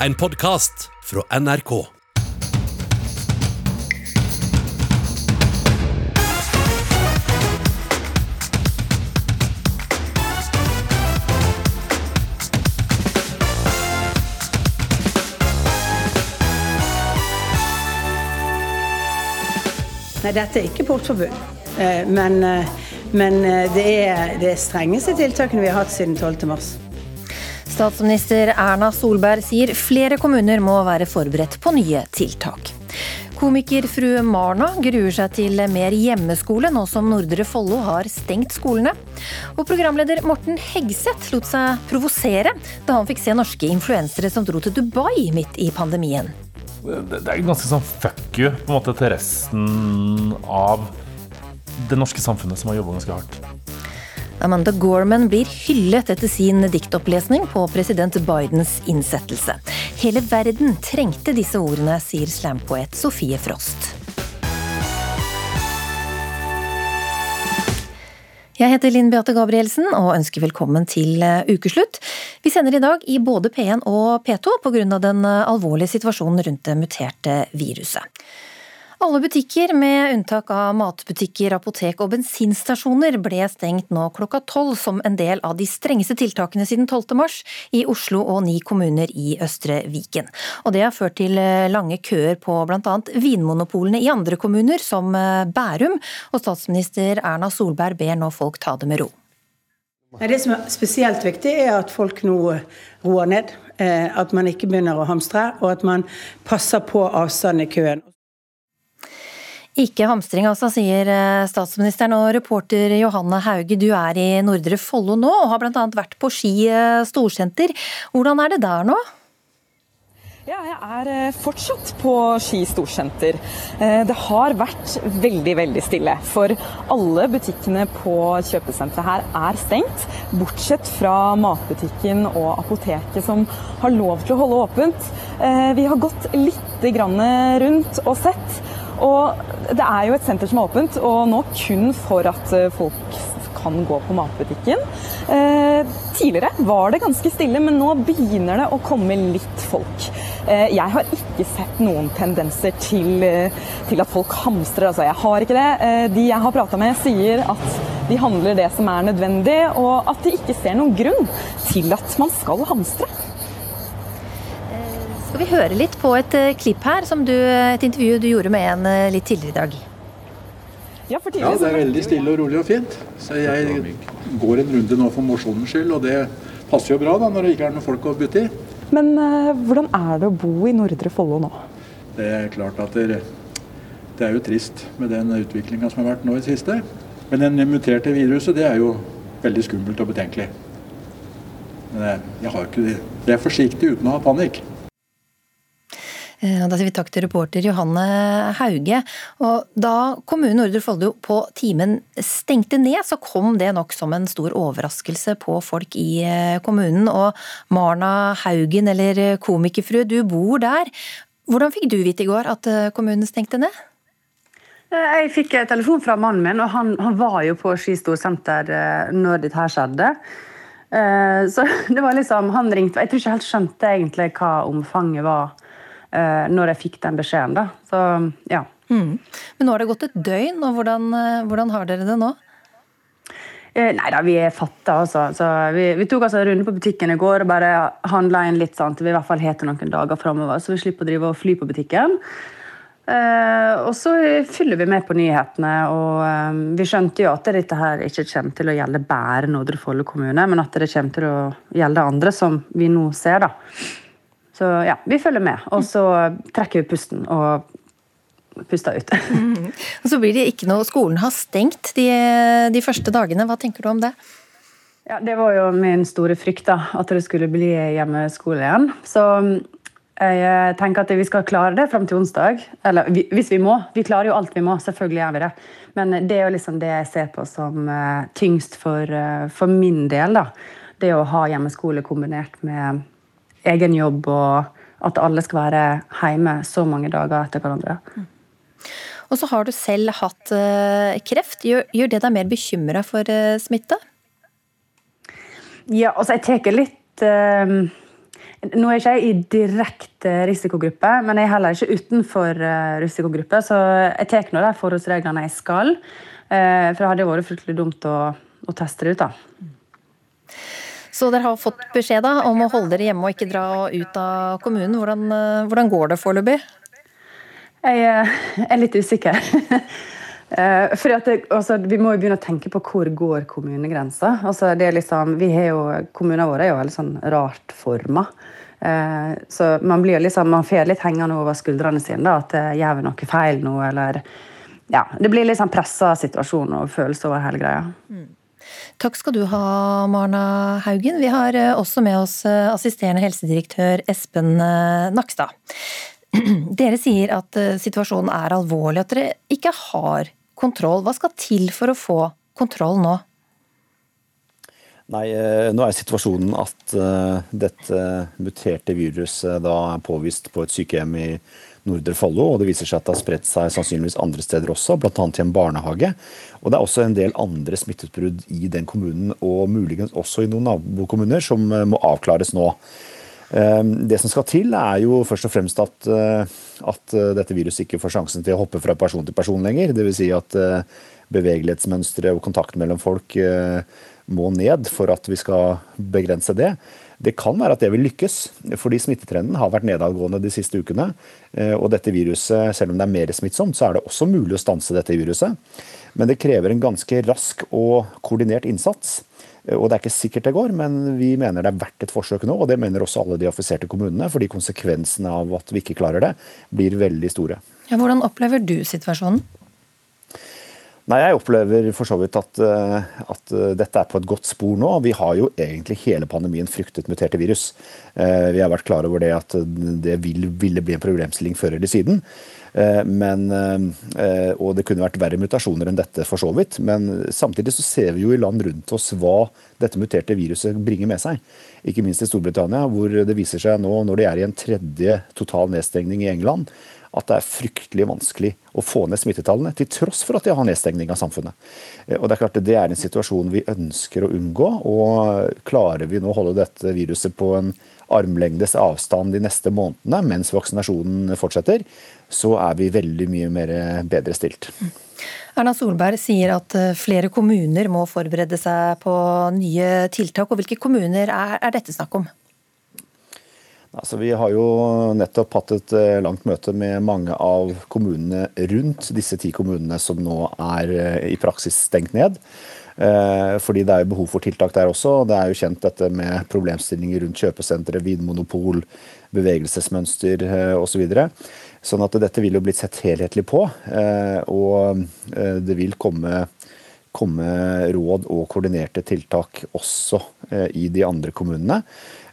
En podkast fra NRK. Nei, dette er ikke portforbud. Eh, Men, eh, men eh, det er det strengeste tiltakene vi har hatt siden 12. Statsminister Erna Solberg sier flere kommuner må være forberedt på nye tiltak. Komikerfrue Marna gruer seg til mer hjemmeskole nå som Nordre Follo har stengt skolene. Og programleder Morten Hegseth lot seg provosere da han fikk se norske influensere som dro til Dubai midt i pandemien. det er ganske sånn fuck you på en måte til resten av det norske samfunnet som har jobba ganske hardt. Amanda Gorman blir hyllet etter sin diktopplesning på president Bidens innsettelse. Hele verden trengte disse ordene, sier slampoet Sofie Frost. Jeg heter Linn Beate Gabrielsen og ønsker velkommen til eh, ukeslutt. Vi sender i dag i både P1 og P2 pga. den eh, alvorlige situasjonen rundt det muterte viruset. Alle butikker, med unntak av matbutikker, apotek og bensinstasjoner, ble stengt nå klokka tolv som en del av de strengeste tiltakene siden 12. mars i Oslo og ni kommuner i Østre Viken. Og det har ført til eh, lange køer på bl.a. vinmonopolene i andre kommuner, som eh, Bærum, og statsminister Erna Solberg ber nå folk ta det med ro. Det som er spesielt viktig, er at folk nå roer ned. eh, At man ikke begynner å hamstre, og at man passer på avstanden i køen. Ikke hamstring altså, sier eh, statsministeren. Og reporter Johanne Hauge, du er i Nordre Follo nå, og har bl.a. vært på Ski eh, storsenter. Hvordan er det der nå? Ja, jeg er eh, fortsatt på Ski storsenter. Det har vært veldig, veldig stille. For alle butikkene på kjøpesenteret her er stengt. Bortsett fra matbutikken og apoteket som har lov til å holde åpent. Vi har gått litt rundt og sett. Og det er jo et senter som er åpent, og nå kun for at eh, folk kan gå på matbutikken. Eh, tidligere var det ganske stille, men nå begynner det å komme litt folk. Eh, jeg har ikke sett noen tendenser til, til at folk hamstrer. Altså, jeg har ikke det. De jeg har prata med, sier at de handler det som er nødvendig, og at de ikke ser noen grunn til at man skal hamstre. Skal vi høre litt på et eh, klipp her, som du, et intervju du gjorde med en eh, litt tidligere i dag? Ja, for Ja, det er veldig stille og rolig og fint. Så jeg går en runde nå for mosjonens skyld, og det passer jo bra da når det ikke er noen folk å bytte i. Men eh, hvordan er det å bo i Nordre Follo nå? Det er klart at det, det er jo trist med den utviklinga som har vært nå i det siste. Men den muterte viruset, det er jo veldig skummelt og betenkelig. Men jeg, jeg har ikke det. Jeg er forsiktig uten å ha panikk. Eh, Da sier vi takk til reporter Johanne Hauge. Og da kommunen Nordre Follo på timen stengte ned, så kom det nok som en stor overraskelse på folk i eh, kommunen. Og Marna Haugen, eller komikerfrue, du bor der. Hvordan fikk du vite i går at eh, kommunen stengte ned? Jeg fikk telefon fra mannen min, og han, han var jo på Ski storsenter når dette skjedde. Så det var liksom, han ringte, Jeg tror ikke helt skjønte egentlig hva omfanget var når jeg fikk den beskjeden. da. Så ja. Mm. Men nå har det gått et døgn, og hvordan, eh, hvordan har dere det nå? Eh, Nei da, vi er fatta, altså. Så vi, vi tok altså en runde på butikken i går og bare handla inn litt sånn til vi i hvert fall har til noen dager framover, så vi slipper å drive og fly på butikken. Eh, og så fyller vi med på nyhetene, og eh, vi skjønte jo at dette her ikke kommer til å gjelde bare Nordre Follo kommune, men at det kommer til å gjelde andre, som vi nå ser, da. Så ja, vi følger med. Og så trekker vi pusten og puster ut. Og så blir det ikke noe Skolen har stengt de, de første dagene. Hva tenker du om det? Ja, Det var jo min store frykt, da, at det skulle bli hjemmeskole igjen. Så jeg tenker at vi skal klare det fram til onsdag. Eller vi- hvis vi må. Vi klarer jo alt vi må, selvfølgelig gjør vi det. Men det er jo liksom det jeg ser på som eh, tyngst for, eh, for min del. da. Det å ha hjemmeskole kombinert med egen jobb, og at alle skal være hjemme så mange dager etter hverandre. Og så har du selv hatt eh, kreft. Gjør, gjør det deg mer bekymra for eh, smitte? Ja, altså jeg tar litt eh, nå er ikke jeg i direkte risikogruppe, men jeg er heller ikke utenfor uh, risikogruppe, så jeg tar nå de forholdsreglene jeg skal. Uh, for det hadde vært fryktelig dumt å, å, teste det ut, da. Så dere har fått beskjed da, om å holde dere hjemme og ikke dra ut av kommunen. Hvordan, uh, hvordan går det foreløpig? Jeg er litt usikker. Eh, det, altså, vi må jo begynne å tenke på hvor går kommunegrensa. Altså, liksom, kommunene våre er jo veldig sånn rart forma. Eh, så man blir liksom, man får litt hengende over skuldrene sine da, at eh, gjør vi noe feil nå, eller ja, Det blir litt sånn pressa situasjon og følelse over hele greia. Mm. Takk skal du ha, Marna Haugen. Vi har eh, også med oss eh, assisterende helsedirektør Espen eh, Nakstad. Dere sier at situasjonen er alvorlig, at dere ikke har kontroll. Hva skal til for å få kontroll nå? Nei, eh, nå er situasjonen at uh, dette muterte viruset da er påvist på et sykehjem i Nordre Follo. og Det viser seg at det har spredt seg sannsynligvis andre steder også, bl.a. i en barnehage. Og Det er også en del andre smitteutbrudd i den kommunen, og muligens også i noen nabokommuner, som må avklares nå. Uh, det som skal til, er jo først og fremst at, at dette viruset ikke får sjansen til å hoppe fra person til person lenger. Dvs. Si at bevegelighetsmønstre og kontakten mellom folk må ned for at vi skal begrense det. Det kan være at det vil lykkes, fordi smittetrenden har vært nedadgående de siste ukene. Eh, og dette viruset, selv om det er mer smittsomt, så er det også mulig å stanse dette viruset. Men det krever en ganske rask og koordinert innsats. Eh, og Det er ikke sikkert det går, men vi mener det er verdt et forsøk nå. Og det mener også alle de affiserte kommunene, fordi konsekvensene av at vi ikke klarer det, blir veldig store. Ja, hvordan opplever du situasjonen? Nei, Jeg opplever for så vidt at, eh, at, eh, dette er på et godt spor nå. Vi har jo egentlig hele pandemien fryktet muterte virus. Eh, vi har vært klar over det at det vil, ville bli en problemstilling før eller siden. Men, og det kunne vært verre mutasjoner enn dette, for så vidt. Men samtidig så ser vi jo i land rundt oss hva dette muterte viruset bringer med seg. Ikke minst i Storbritannia, hvor det viser seg nå, når de er i en tredje total nedstengning i England, at det er fryktelig vanskelig å få ned smittetallene, til tross for at de har nedstengning av samfunnet. Eh, og Det er klart det er en situasjon vi ønsker å unngå. og Klarer vi nå å holde dette viruset på en armlengdes avstand de neste månedene mens vaksinasjonen fortsetter, så er vi veldig mye mer bedre stilt. Erna Solberg sier at eh, flere kommuner må forberede seg på nye tiltak. og Hvilke kommuner er, er dette snakk om? Altså, vi har jo nettopp hatt et eh, langt møte med mange av kommunene rundt disse ti kommunene som nå er eh, i praksis stengt ned. Eh, fordi det er jo behov for tiltak der også. Det er jo kjent dette med problemstillinger rundt kjøpesentre, vinmonopol, bevegelsesmønster osv. Så sånn at dette vil jo blitt sett helhetlig på. Og det vil komme, komme råd og koordinerte tiltak også i de andre kommunene.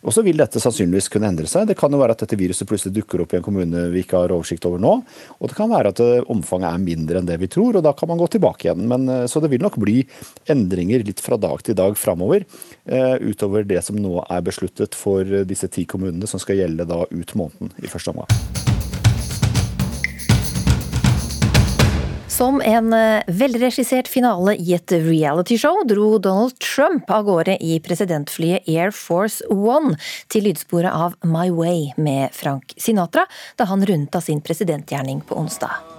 Og så vil dette sannsynligvis kunne endre seg. Det kan jo være at dette viruset plutselig dukker opp i en kommune vi ikke har oversikt over nå. Og det kan være at eh, omfanget er mindre enn det vi tror, og da kan man gå tilbake igjen. Men, eh, så det vil nok bli endringer litt fra dag til dag framover, utover det som nå er besluttet for disse ti kommunene som skal gjelde da ut måneden i første omgang. Som en eh, velregissert finale i et realityshow dro Donald Trump av gårde i presidentflyet Air Force One til lydsporet av My Way med Frank Sinatra da han runda sin presidentgjerning på onsdag.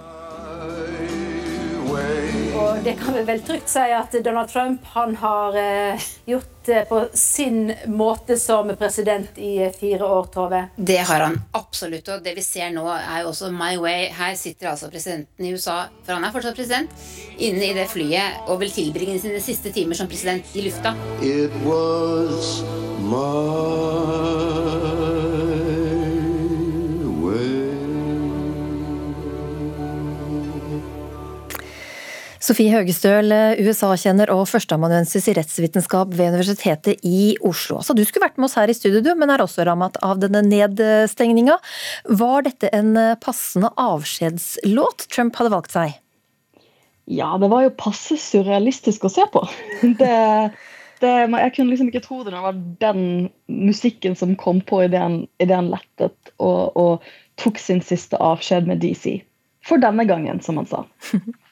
Det kan vi vel trygt si at Donald Trump han har eh, gjort det på sin måte som president i fire år, Tove. Det har han absolutt. Og det vi ser nå, er jo også My Way. Her sitter altså presidenten i USA, for han er fortsatt president, inne i det flyet og vil tilbringe sine siste timer som president i lufta. It was my Sofie Høgestøl, USA-kjenner og førsteamanuensis i rettsvitenskap ved Universitetet i Oslo. Så du skulle vært med oss her i studio, men er også rammet av denne nedstengninga. Var dette en passende avskjedslåt Trump hadde valgt seg? Ja, det var jo passe surrealistisk å se på. Det, det, jeg kunne liksom ikke tro det når det var den musikken som kom på idet han lettet og, og tok sin siste avskjed med DC. For denne gangen, som han sa.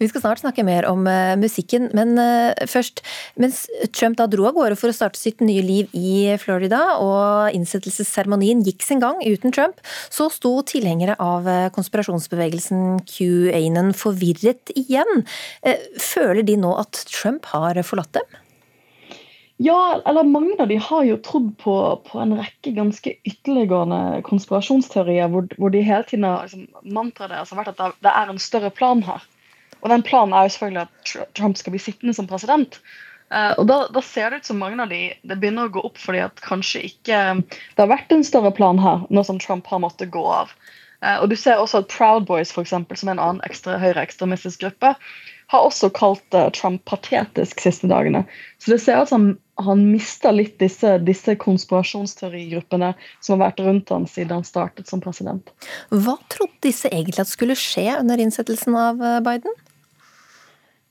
Vi skal snart snakke mer om uh, musikken, men uh, først. Mens Trump da dro av gårde for å starte sitt nye liv i Florida, og innsettelsesseremonien gikk sin gang uten Trump, så sto tilhengere av uh, konspirasjonsbevegelsen QAnon forvirret igjen. Føler de nå at Trump har forlatt dem? Ja, eller mange av de har jo trodd på, på en rekke ganske ytterliggående konspirasjonsteorier, hvor, hvor de hele tiden har liksom, mantraet deres har vært at det er en større plan her. Og den planen er jo selvfølgelig at Trump skal bli sittende som president. Uh, og da, da, ser det ut som mange av de det begynner å gå opp fordi at kanskje ikke det har vært en større plan her, nå som Trump har måttet gå av. Uh, og du ser også at Proud Boys, for eksempel, som er en annen ekstra høyreekstremistisk gruppe, har også kalt Trump patetisk siste dagene. Så det ser ut som han mister litt disse, disse konspirasjonsteorigruppene som har vært rundt han siden han startet som president. Hva trodde disse egentlig at skulle skje under innsettelsen av Biden?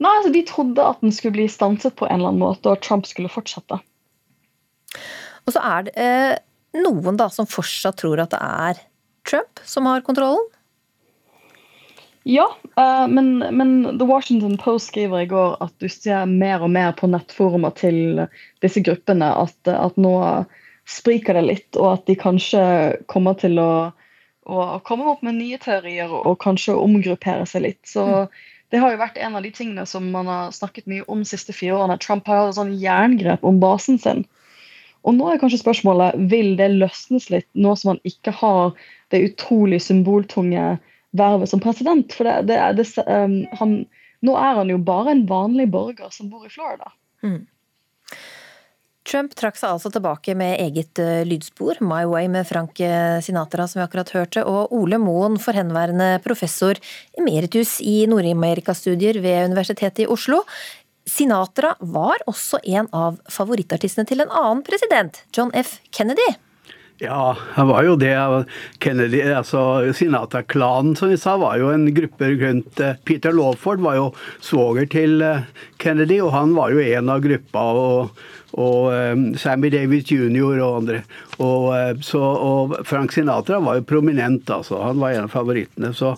Nei, altså De trodde at den skulle bli stanset på en eller annen måte, og at Trump skulle fortsette. Og så er det eh, noen da som fortsatt tror at det er Trump som har kontrollen? Ja, eh, men, men, The Washington Post skriver i går at du ser mer og mer på nettforumer til disse gruppene at, at nå spriker det litt, og at de kanskje kommer til å, å komme opp med nye teorier og kanskje omgruppere seg litt. Så mm det har jo vært en av de tingene som man har snakket mye om de siste fire årene. Trump har et sånn jerngrep om basen sin. Og nå er kanskje spørsmålet vil det løsnes litt, nå som han ikke har det utrolig symboltunge vervet som president. For det, det, det, um, han, nå er han jo bare en vanlig borger som bor i Florida. Mm. Trump trakk seg altså tilbake med eget eh, lydspor, My Way med Frank eh, Sinatra, som vi akkurat hørte, og Ole Moen, forhenværende professor emeritus i Nord-Amerika-studier ved Universitetet i Oslo. Sinatra var også en av favorittartistene til en annen president, John F. Kennedy. Ja, han var jo det. Kennedy, altså Sinatra-klanen som vi sa, var jo en gruppe rundt eh, Peter Lawford var jo svoger til Kennedy, og han var jo en av gruppa. og og um, Sammy Davis jr. og andre. Og, så, og, Frank Sinatra var jo prominent, altså. Han var en av favorittene. så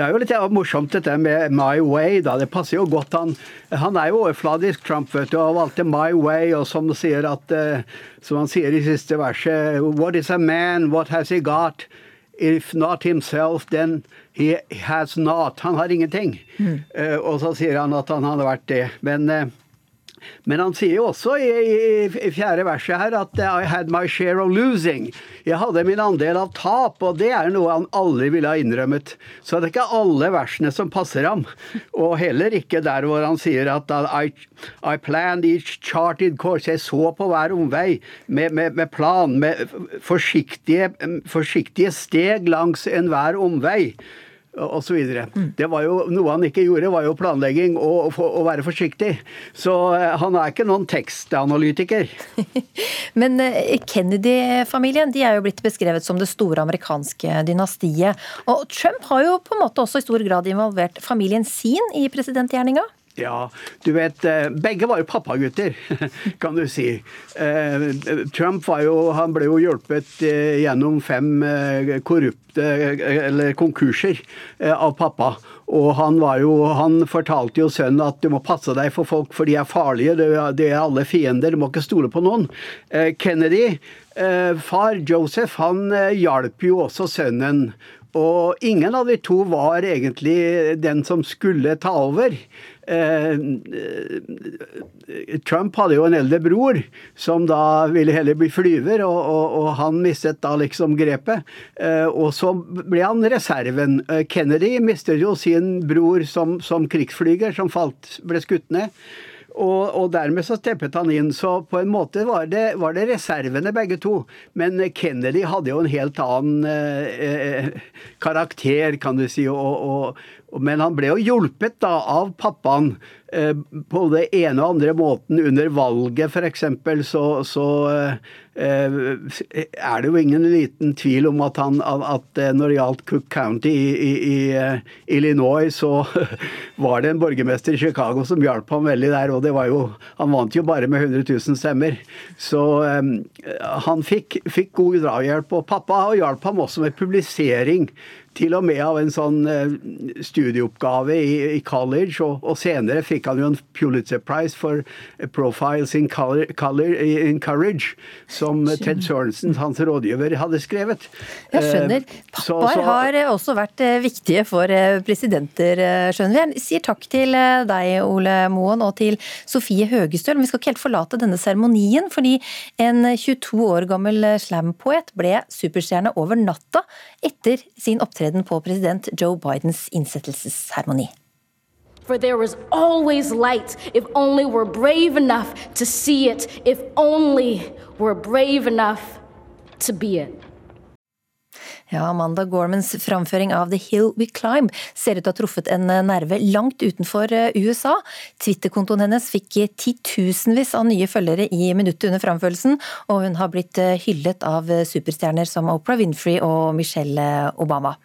det er jo litt morsomt dette med My Way. da, Det passer jo godt. Han, han er jo overfladisk, Trump, vet du, og valgte My Way. Og som, at, uh, som han sier i siste verset What is a man? What has he got? If not himself, then he has not. Han har ingenting. Mm. Uh, og så sier han at han hadde vært det. Men uh, men han sier jo også i, i, fjerde verset her at I had my share of losing. Jeg hadde min andel av tap, og det er noe han aldri ville ha innrømmet. Så det er ikke alle versene som passer ham. Og heller ikke der hvor han sier at I, I planned each charted course. Jeg så på hver omvei med, med, med plan, med forsiktige, forsiktige steg langs enhver omvei osv. Mm. Det var jo noe han ikke gjorde, var jo planlegging og å være forsiktig. Så eh, han er ikke noen tekstanalytiker. Men eh, Kennedy-familien de er jo blitt beskrevet som det store amerikanske dynastiet. Og Trump har jo på en måte også i stor grad involvert familien sin i presidentgjerninga? Ja, du vet eh, Begge var jo pappagutter, kan du si. Eh, Trump jo, ble jo hjulpet eh, gjennom fem korrupte, eller konkurser, av pappa. Og han, jo, han, fortalte jo sønnen at du må passe deg for folk, for de er farlige. De er alle fiender, du må ikke stole på noen. Kennedy, far Joseph, han hjalp jo også sønnen. Og ingen av de to var egentlig den som skulle ta over. Eh, Trump hadde jo en eldre bror som da ville heller bli flyver, og, og, og han mistet da liksom grepet. Eh, og så ble han reserven. Eh, Kennedy mistet jo sin bror som, som krigsflyger, som falt, ble skutt ned. Og, og, dermed så steppet han inn. Så på en måte var det, var det reservene, begge to. Men Kennedy hadde jo en helt annen eh, karakter, kan du si. Og, og, men han ble jo hjulpet da av pappaen eh, på det ene og andre måten. Under valget f.eks. så, så eh, er det jo ingen liten tvil om at, han, at eh, når det gjaldt Cook County i, i, i Illinois, så var det en borgermester i Chicago som hjalp ham veldig der. og det var jo, Han vant jo bare med 100 000 stemmer. Så han fikk, fikk god drahjelp. Og pappa hjalp ham også med publisering til og med av en sånn eh, studieoppgave i, i college, og, og, senere fikk han jo en Pulitzer Prize for Profiles in, color, color, in Courage, som Ted Sørensen, hans rådgiver, hadde skrevet. Jeg skjønner. Pappaer har også vært viktige for presidenter, skjønner vi. Jeg sier takk til deg, Ole Moen, og til Sofie Høgestøl. Men vi skal ikke helt forlate denne seremonien, fordi en 22 år gammel slampoet ble superstjerne over natta etter sin opptreden på president Joe Bidens innsettelsesseremoni. For there was always light if only we're brave enough to see it, if only we're brave enough to be it. Ja, Amanda Gormans framføring av The Hill We Climb ser ut til å ha truffet en nerve langt utenfor eh, USA. Twitter-kontoen hennes fikk titusenvis av nye følgere i minuttet under framførelsen, og hun har blitt eh, hyllet av superstjerner som Oprah Winfrey og Michelle Obama.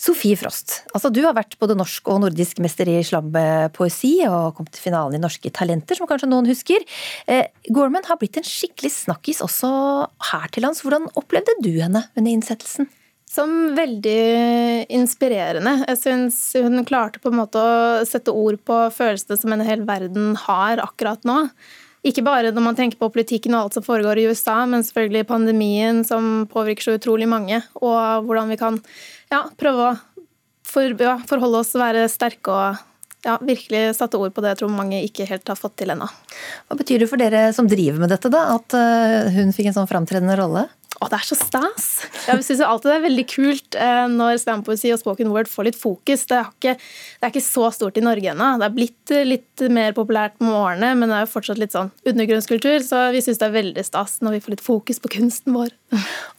Sofie Frost, altså du har vært både norsk og nordisk mester i slampoesi og kom til finalen i Norske Talenter, som kanskje noen husker. Eh, Gorman har blitt en skikkelig snakkis også her til lands. Hvordan opplevde du henne under innsettelsen? Som veldig inspirerende. Jeg syns hun klarte på en måte å sette ord på følelsene som en hel verden har akkurat nå. Ikke bare når man tenker på politikken og alt som foregår i USA, men selvfølgelig pandemien som påvirker så utrolig mange, og hvordan vi kan ja, prøve å for, ja, forholde oss, være sterke og ja, virkelig satte ord på det jeg tror mange ikke helt har fått til ennå. Hva betyr det for dere som driver med dette, da, at eh, hun fikk en sånn framtredende rolle? Å, det er så stas! Jeg syns alltid det er veldig kult eh, når slampoesi og spoken word får litt fokus. Det er, ikke, det er ikke så stort i Norge ennå. Det er blitt eh, litt mer populært med årene, men det er jo fortsatt litt sånn undergrunnskultur, så vi syns det er veldig stas når vi får litt fokus på kunsten vår.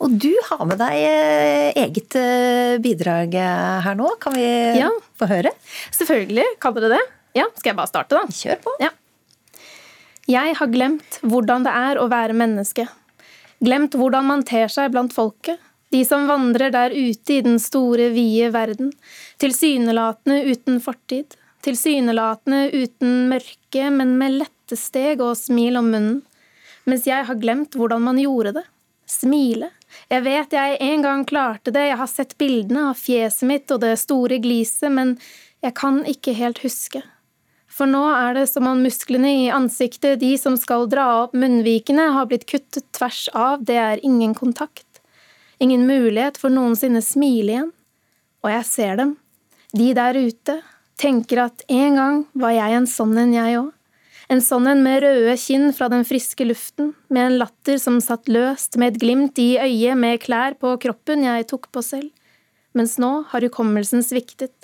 Og du har med deg eh, eget bidrag her nå. Kan vi ja. få høre? Selvfølgelig. Kan dere det? Ja, Skal jeg bare starte, da? Kjør på. Ja. Jeg har glemt hvordan det er å være menneske. Glemt hvordan man ter seg blant folket, de som vandrer der ute i den store, vide verden, tilsynelatende uten fortid, tilsynelatende uten mørke, men med lette steg og smil om munnen, mens jeg har glemt hvordan man gjorde det. Smile. Jeg vet jeg en gang klarte det, jeg har sett bildene av fjeset mitt og det store gliset, men jeg kan ikke helt huske. For nå er det som om musklene i ansiktet, de som skal dra opp munnvikene, har blitt kuttet tvers av, det er ingen kontakt. Ingen mulighet for noensinne smile igjen. Og jeg ser dem, de der ute, tenker at en gang var jeg en sånn en, jeg òg. En sånn en med røde kinn fra den friske luften, med en latter som satt løst, med et glimt i øyet, med klær på kroppen jeg tok på selv. Mens nå har hukommelsen sviktet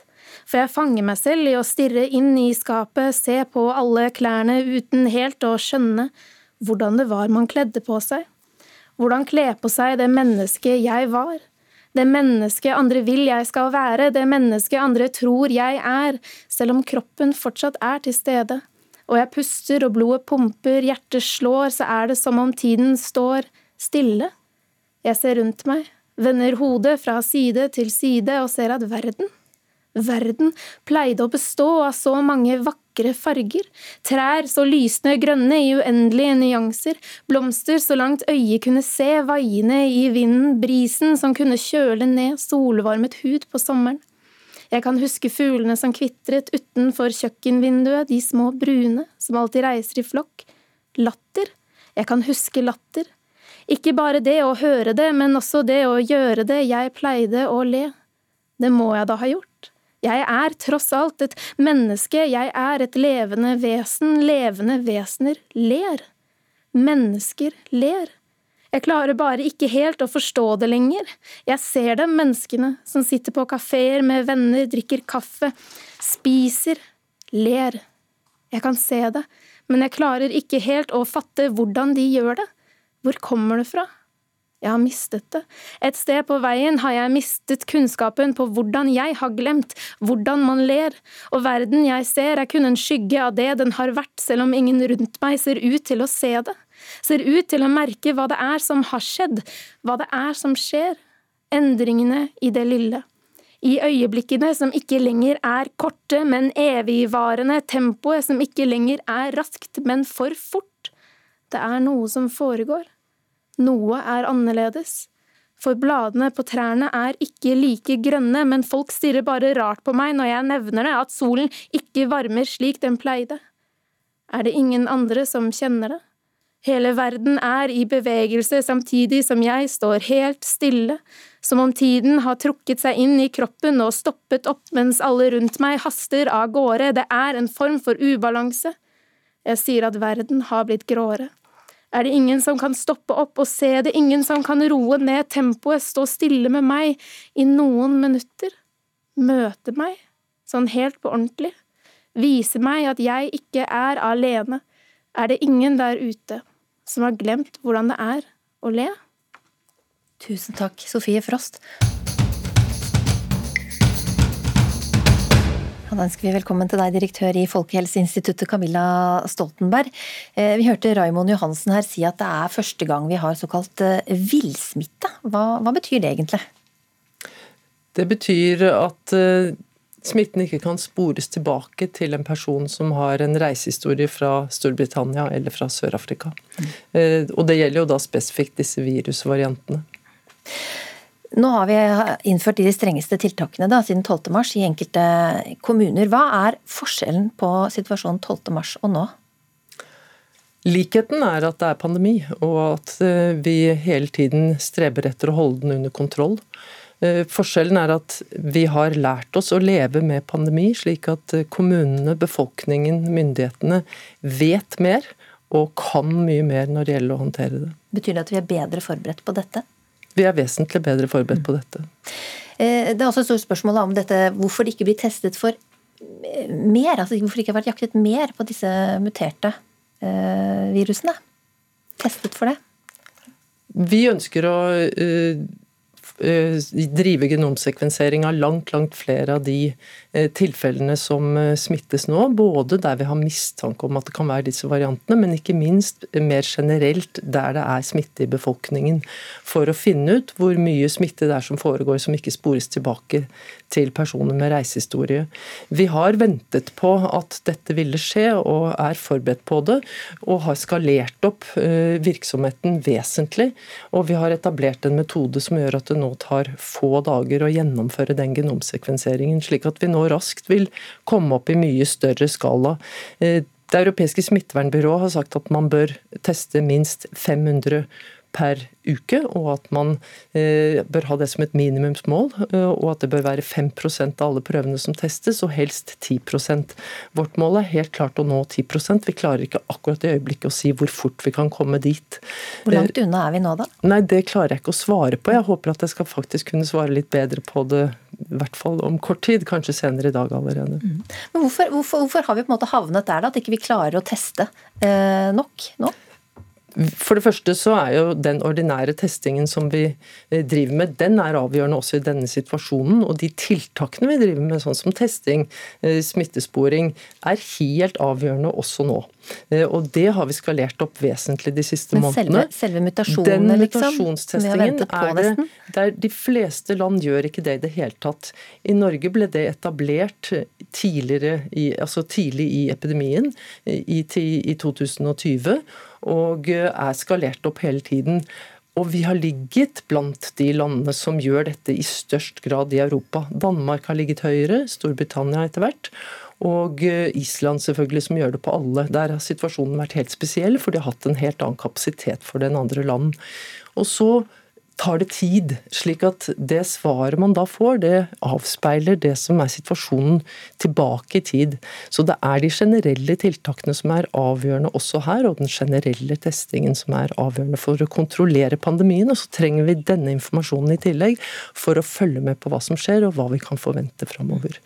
for jeg fanger meg selv i å stirre inn i skapet, se på alle klærne uten helt å skjønne hvordan det var man kledde på seg. Hvordan kle på seg det mennesket jeg var. Det mennesket andre vil jeg skal være, det mennesket andre tror jeg er, selv om kroppen fortsatt er til stede. Og jeg puster og blodet pumper, hjertet slår, så er det som om tiden står stille. Jeg ser rundt meg, vender hodet fra side til side og ser at verden Verden pleide å bestå av så mange vakre farger, trær så lysende grønne i uendelige nyanser, blomster så langt øyet kunne se vaiende i vinden, brisen som kunne kjøle ned solvarmet hud på sommeren. Jeg kan huske fuglene som kvitret utenfor kjøkkenvinduet, de små brune som alltid reiser i flokk. Latter. Jeg kan huske latter. Ikke bare det å høre det, men også det å gjøre det, jeg pleide å le. Det må jeg da ha gjort. Jeg er tross alt et menneske, jeg er et levende vesen, levende vesener ler. Mennesker ler. Jeg klarer bare ikke helt å forstå det lenger. Jeg ser dem, menneskene, som sitter på kafeer med venner, drikker kaffe, spiser, ler. Jeg kan se det, men jeg klarer ikke helt å fatte hvordan de gjør det. Hvor kommer det fra? Jeg har mistet det. Et sted på veien har jeg mistet kunnskapen på hvordan jeg har glemt, hvordan man ler, og verden jeg ser er kun en skygge av det den har vært, selv om ingen rundt meg ser ut til å se det, ser ut til å merke hva det er som har skjedd, hva det er som skjer, endringene i det lille. I øyeblikkene som ikke lenger er korte, men evigvarende, tempoet som ikke lenger er raskt, men for fort. Det er noe som foregår. Noe er annerledes. For bladene på trærne er ikke like grønne, men folk stirrer bare rart på meg når jeg nevner det, at solen ikke varmer slik den pleide. Er det ingen andre som kjenner det? Hele verden er i bevegelse samtidig som jeg står helt stille, som om tiden har trukket seg inn i kroppen og stoppet opp mens alle rundt meg haster av gårde, det er en form for ubalanse. Jeg sier at verden har blitt gråere. Er det ingen som kan stoppe opp og se det, ingen som kan roe ned tempoet, stå stille med meg i noen minutter? Møte meg, sånn helt på ordentlig? Vise meg at jeg ikke er alene? Er det ingen der ute som har glemt hvordan det er å le? Tusen takk, Sofie Frost. Da ønsker vi velkommen til deg, direktør i Folkehelseinstituttet, Camilla Stoltenberg. Eh, vi hørte Raimond Johansen her si at det er første gang vi har såkalt eh, villsmitte. Hva, hva betyr det egentlig? Det betyr at eh, smitten ikke kan spores tilbake til en person som har en reisehistorie fra Storbritannia eller fra Sør-Afrika. Mm. Og det gjelder jo da spesifikt disse virusvariantene. Nå har vi innført de strengeste tiltakene da, siden 12.3 i enkelte kommuner. Hva er forskjellen på situasjonen 12.3 og nå? Likheten er at det er pandemi, og at eh, vi hele tiden streber etter å holde den under kontroll. Eh, forskjellen er at vi har lært oss å leve med pandemi, slik at eh, kommunene, befolkningen, myndighetene vet mer og kan mye mer når det gjelder å håndtere det. Betyr det at vi er bedre forberedt på dette? Vi er vesentlig bedre forberedt på dette. Eh, det er også et stort spørsmål om dette, hvorfor det ikke blir testet for eh, mer. altså Hvorfor det ikke har vært jaktet mer på disse muterte eh, virusene. Testet for det. Vi ønsker å drive genomsekvensering av langt, langt flere av de Eh, tilfellene som eh, smittes nå. Både der vi har mistanke om at det kan være disse variantene, men ikke minst mer generelt der det er smitte i befolkningen. For å finne ut hvor mye smitte det er som foregår som ikke spores tilbake til personer med reisehistorie. Vi har ventet på at dette ville skje og er forberedt på det, og har skalert opp eh, virksomheten vesentlig. Og vi har etablert en metode som gjør at det nå tar få dager å gjennomføre den genomsekvenseringen, slik at vi nå raskt vil komme opp i mye større skala. Eh, det europeiske smittevernbyrået har sagt at man bør teste minst 500 per uke, og at man eh, bør ha det som et minimumsmål. Eh, og at det bør være 5% av alle prøvene som testes, og helst 10% Vårt mål er helt klart å nå 10% Vi klarer ikke akkurat i øyeblikket å si hvor fort vi kan komme dit. Hvor langt unna er vi nå, da? Nei, Det klarer jeg ikke å svare på. Jeg håper at jeg skal faktisk kunne svare litt bedre på det i hvert fall om kort tid, kanskje senere i dag allerede. Mm. Men hvorfor, hvorfor, hvorfor, har vi på en måte havnet der, da? At ikke vi klarer å teste eh, nok nå? For det første så er jo den ordinære testingen som vi driver med, den er avgjørende også i denne situasjonen. Og de tiltakene vi driver med, sånn som testing, eh, smittesporing, er helt avgjørende også nå. Eh, og det har vi skalert opp vesentlig de siste Men månedene. Selve, selve mutasjonene, liksom? Den mutasjonstestingen er det der de fleste land gjør ikke det i det hele tatt. I Norge ble det etablert tidligere i, altså tidlig i epidemien, i, i 2020 og eh, er skalert opp hele tiden. Og vi har ligget blant de landene som gjør dette i størst grad i Europa. Danmark har ligget høyere, Storbritannia etter hvert. Og eh, Island selvfølgelig, som gjør det på alle. Der har situasjonen vært helt spesiell, for de har hatt en helt annen kapasitet for den andre land. Og så tar det tid. Slik at det svaret man da får, det avspeiler det som er situasjonen tilbake i tid. Så det er de generelle tiltakene som er avgjørende også her, og den generelle testingen som er avgjørende for å kontrollere pandemien. Og så trenger vi denne informasjonen i tillegg for å følge med på hva som skjer, og hva vi kan forvente framover.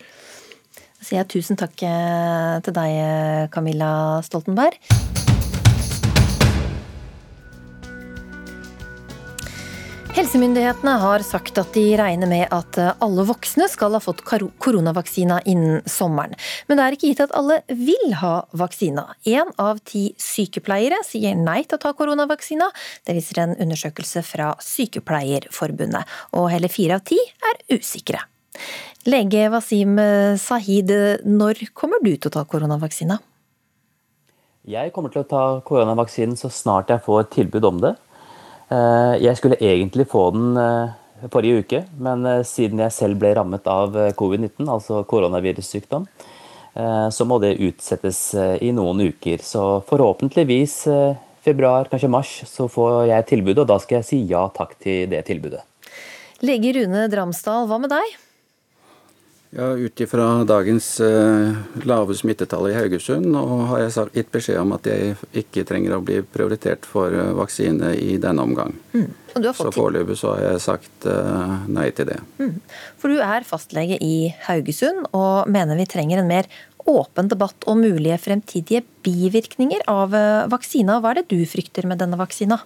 Da sier jeg tusen takk eh, til deg, Camilla Stoltenberg. Helsemyndighetene har sagt at de regner med at alle voksne skal ha fått koronavaksina innen sommeren. Men det er ikke gitt at alle vil ha vaksina. Én av ti sykepleiere sier nei til å ta koronavaksina. Det viser en undersøkelse fra Sykepleierforbundet. Og hele fire av ti er usikre. Lege Wasim Sahid, når kommer du til å ta koronavaksina? Jeg kommer til å ta koronavaksinen så snart jeg får tilbud om det. Jeg skulle egentlig få den forrige uke, men siden jeg selv ble rammet av covid-19, altså koronavirussykdom, så må det utsettes i noen uker. Så forhåpentligvis februar, kanskje mars, så får jeg tilbudet, og da skal jeg si ja takk til det tilbudet. Lege Rune Dramsdal, hva med deg? Ja, Ut ifra dagens uh, lave smittetall i Haugesund og har jeg gitt beskjed om at jeg ikke trenger å bli prioritert for uh, vaksine i denne omgang. Mm. Så foreløpig så har jeg sagt uh, nei til det. Mm. For du er fastlege i Haugesund og mener vi trenger en mer åpen debatt om mulige fremtidige bivirkninger av vaksina. Hva er det du frykter med denne vaksina?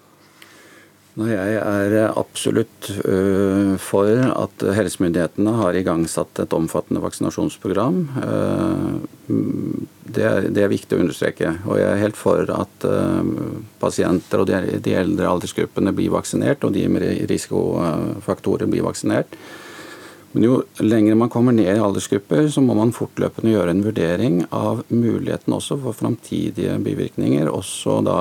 Jeg er absolutt øh, for at helsemyndighetene har igangsatt et omfattende vaksinasjonsprogram. Øh, det er, det er, viktig å understreke. Og jeg er helt for at pasienter og de, eldre aldersgruppene blir vaksinert, og de med risikofaktorer blir vaksinert. Men jo lenger man kommer ned i aldersgrupper, så må man fortløpende gjøre en vurdering av muligheten også for framtidige bivirkninger. også da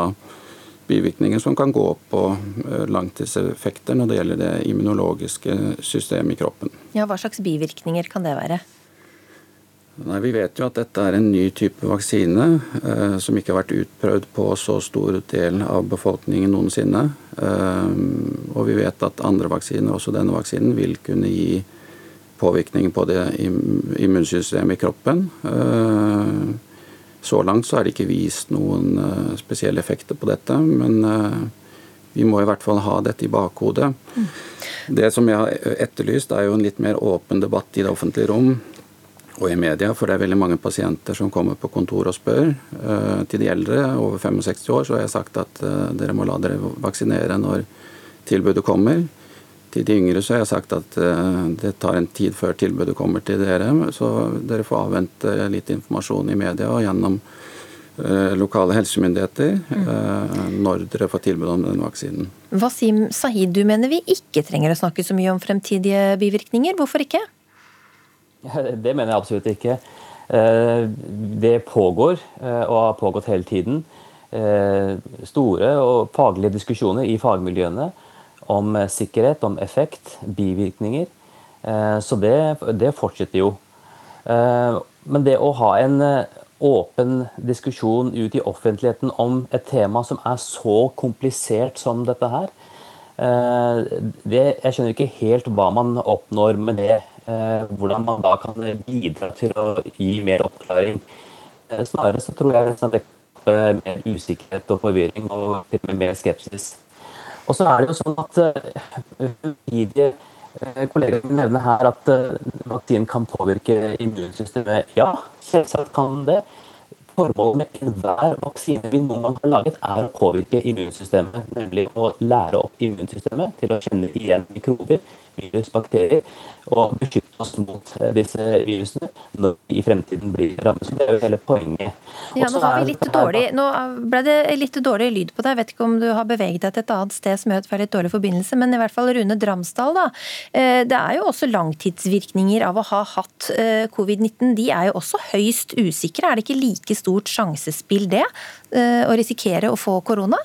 bivirkninger som kan gå på eh, langtidseffekter når det gjelder det immunologiske systemet i kroppen. Ja, Hva slags bivirkninger kan det være? Nei, Vi vet jo at dette er en ny type vaksine eh, som ikke har vært utprøvd på så stor del av befolkningen noensinne. Eh, og vi vet at andre vaksiner, også denne vaksinen, vil kunne gi påvirkning på det immunsystemet i kroppen. Eh, så langt så er det ikke vist noen uh, spesielle effekter på dette, men uh, vi må i hvert fall ha dette i bakhodet. Mm. Det som jeg har etterlyst, er jo en litt mer åpen debatt i det offentlige rom og i media, for det er veldig mange pasienter som kommer på kontor og spør. Til de eldre over 65 år så har jeg sagt at dere må la dere vaksinere når tilbudet kommer. Til de yngre så har jeg sagt at uh, det tar en tid før tilbudet kommer til dere, så dere får avvente litt informasjon i media og gjennom uh, lokale helsemyndigheter mm. når dere får tilbud om den vaksinen. Wasim Sahid, du mener vi ikke trenger å snakke så mye om fremtidige bivirkninger. Hvorfor ikke? Det mener jeg absolutt ikke. Det pågår, og har pågått hele tiden, store og faglige diskusjoner i fagmiljøene om eh, sikkerhet, om effekt, bivirkninger. Eh, så det, det fortsetter jo. Eh, men det å ha en åpen diskusjon ut i offentligheten om et tema som er så komplisert som dette her, det, jeg skjønner ikke helt hva man oppnår med det. Hvordan man da kan bidra til å gi mer oppklaring. Snarere så tror jeg det kan mer usikkerhet og forvirring og mer skepsis. Og så er det jo sånn at uh, kollegaer nevner her at vaksinen kan påvirke immunsystemet. Ja, selvsagt kan det. Formålet med enhver vaksine vi noen gang har laget, er å påvirke immunsystemet. Nemlig å lære opp immunsystemet til å kjenne igjen mikrober, virus, bakterier, og beskytte oss mot eh, disse virusene når vi i fremtiden blir rammet. Så det er jo hele poenget. Ja, nå, vi dårlig, nå ble det litt dårlig lyd på deg. Jeg vet ikke om du har beveget deg til et annet sted som gjør at det er litt dårlig forbindelse, men i hvert fall Rune Dramsdal, da. Eh, det er jo også langtidsvirkninger av å ha hatt eh, covid-19. De er jo også høyst usikre. Er det ikke like stort sjansespill det, å risikere å få korona?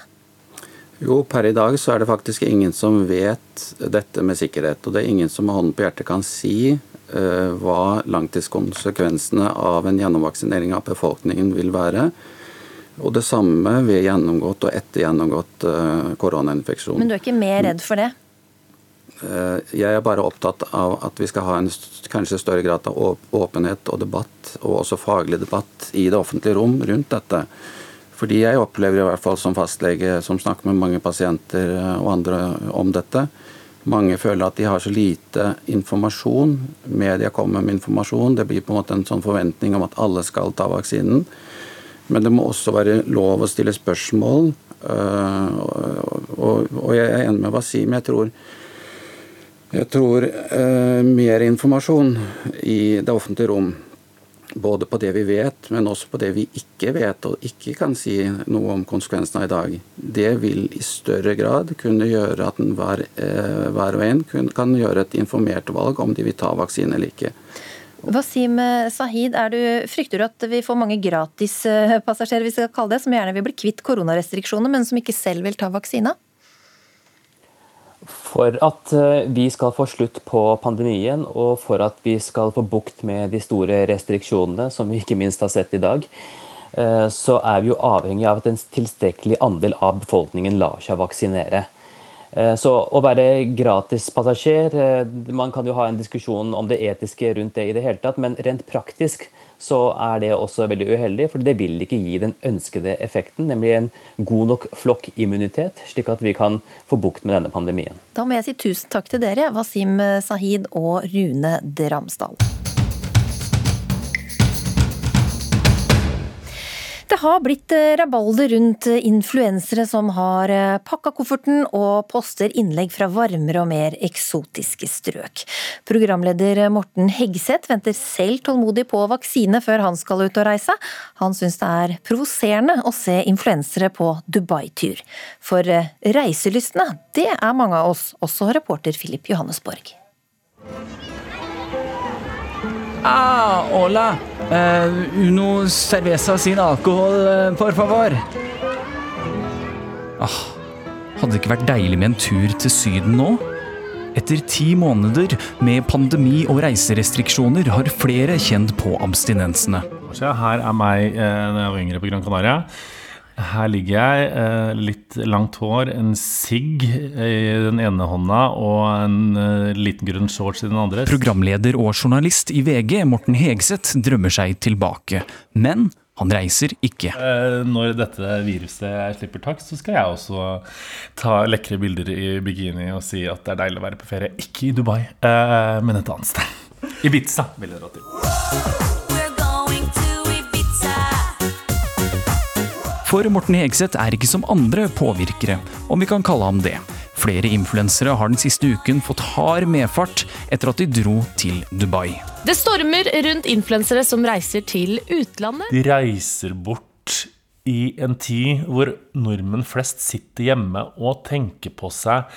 Jo, per i dag så er det faktisk ingen som vet dette med sikkerhet. Og det er ingen som med hånden på hjertet kan si uh, hva langtidskonsekvensene av en gjennomvaksinering av befolkningen vil være. Og det samme ved gjennomgått og etter gjennomgått uh, koronainfeksjon. Men du er ikke mer redd for det? Uh, jeg er bare opptatt av at vi skal ha en kanskje større grad av åpenhet og debatt, og også faglig debatt i det offentlige rom rundt dette. Fordi jeg opplever i hvert fall som fastlege som snakker med mange pasienter eh, og andre om dette, mange føler at de har så lite informasjon. Media kommer med informasjon. Det blir på en måte en sånn forventning om at alle skal ta vaksinen. Men det må også være lov å stille spørsmål. Eh, og jeg er enig med Wasim. Jeg tror, jeg tror eh, mer informasjon i det offentlige rom både på det vi vet, men også på det vi ikke vet og ikke kan si noe om konsekvensene av i dag. Det vil i større grad kunne gjøre at hver, eh, hver og en kan gjøre et informert valg om de vil ta vaksine eller ikke. Wasim Sahid, er du, frykter du at vi får mange gratispassasjerer vi skal kalle det, som gjerne vil bli kvitt koronarestriksjoner, men som ikke selv vil ta vaksina? For at eh, vi skal få slutt på pandemien, og for at vi skal få bukt med de store restriksjonene, som vi ikke minst har sett i dag, eh, så er vi jo avhengig av at en tilstrekkelig andel av befolkningen lar seg vaksinere. Eh, så å være gratispassasjer Man kan jo ha en diskusjon om det etiske rundt det i det hele tatt, men rent praktisk så er det også veldig uheldig, for det vil ikke gi den ønskede effekten, nemlig en god nok flokkimmunitet, slik at vi kan få bukt med denne pandemien. Da må jeg si tusen takk til dere, Wasim Sahid og Rune Dramsdal. Det har blitt eh, rabalder rundt eh, influensere som har eh, pakka kofferten og poster innlegg fra varmere og mer eksotiske strøk. Programleder Morten Hegseth venter selv tålmodig på vaksine før han skal ut og reise. Han syns det er provoserende å se influensere på Dubai-tur. For reiselystne, det er mange av oss, også reporter Philip Johannesborg. Ah, hola. Uh, uno cerveza sin alkohol, uh, por favor. Ah, hadde det ikke vært deilig med en tur til Syden nå? Etter ti måneder med pandemi og reiserestriksjoner har flere kjent på abstinensene. Her er meg eh, da jeg var yngre på Gran Canaria. Her ligger jeg, eh, litt langt hår, en sigg i den ene hånda og en eh, liten grønn shorts i den andre. Programleder og journalist i VG, Morten Hegseth, drømmer seg tilbake. Men han reiser ikke. Eh, når dette viruset slipper tak, så skal jeg også ta lekre bilder i bikini og si at det er deilig å være på ferie. Ikke i Dubai, men et annet sted. Ibiza vil jeg dra til. For Morten Hegseth er ikke som andre påvirkere, om vi kan kalle ham det. Flere influensere har den siste uken fått hard medfart etter at de dro til Dubai. Det stormer rundt influensere som reiser til utlandet. De reiser bort i en tid hvor nordmenn flest sitter hjemme og tenker på seg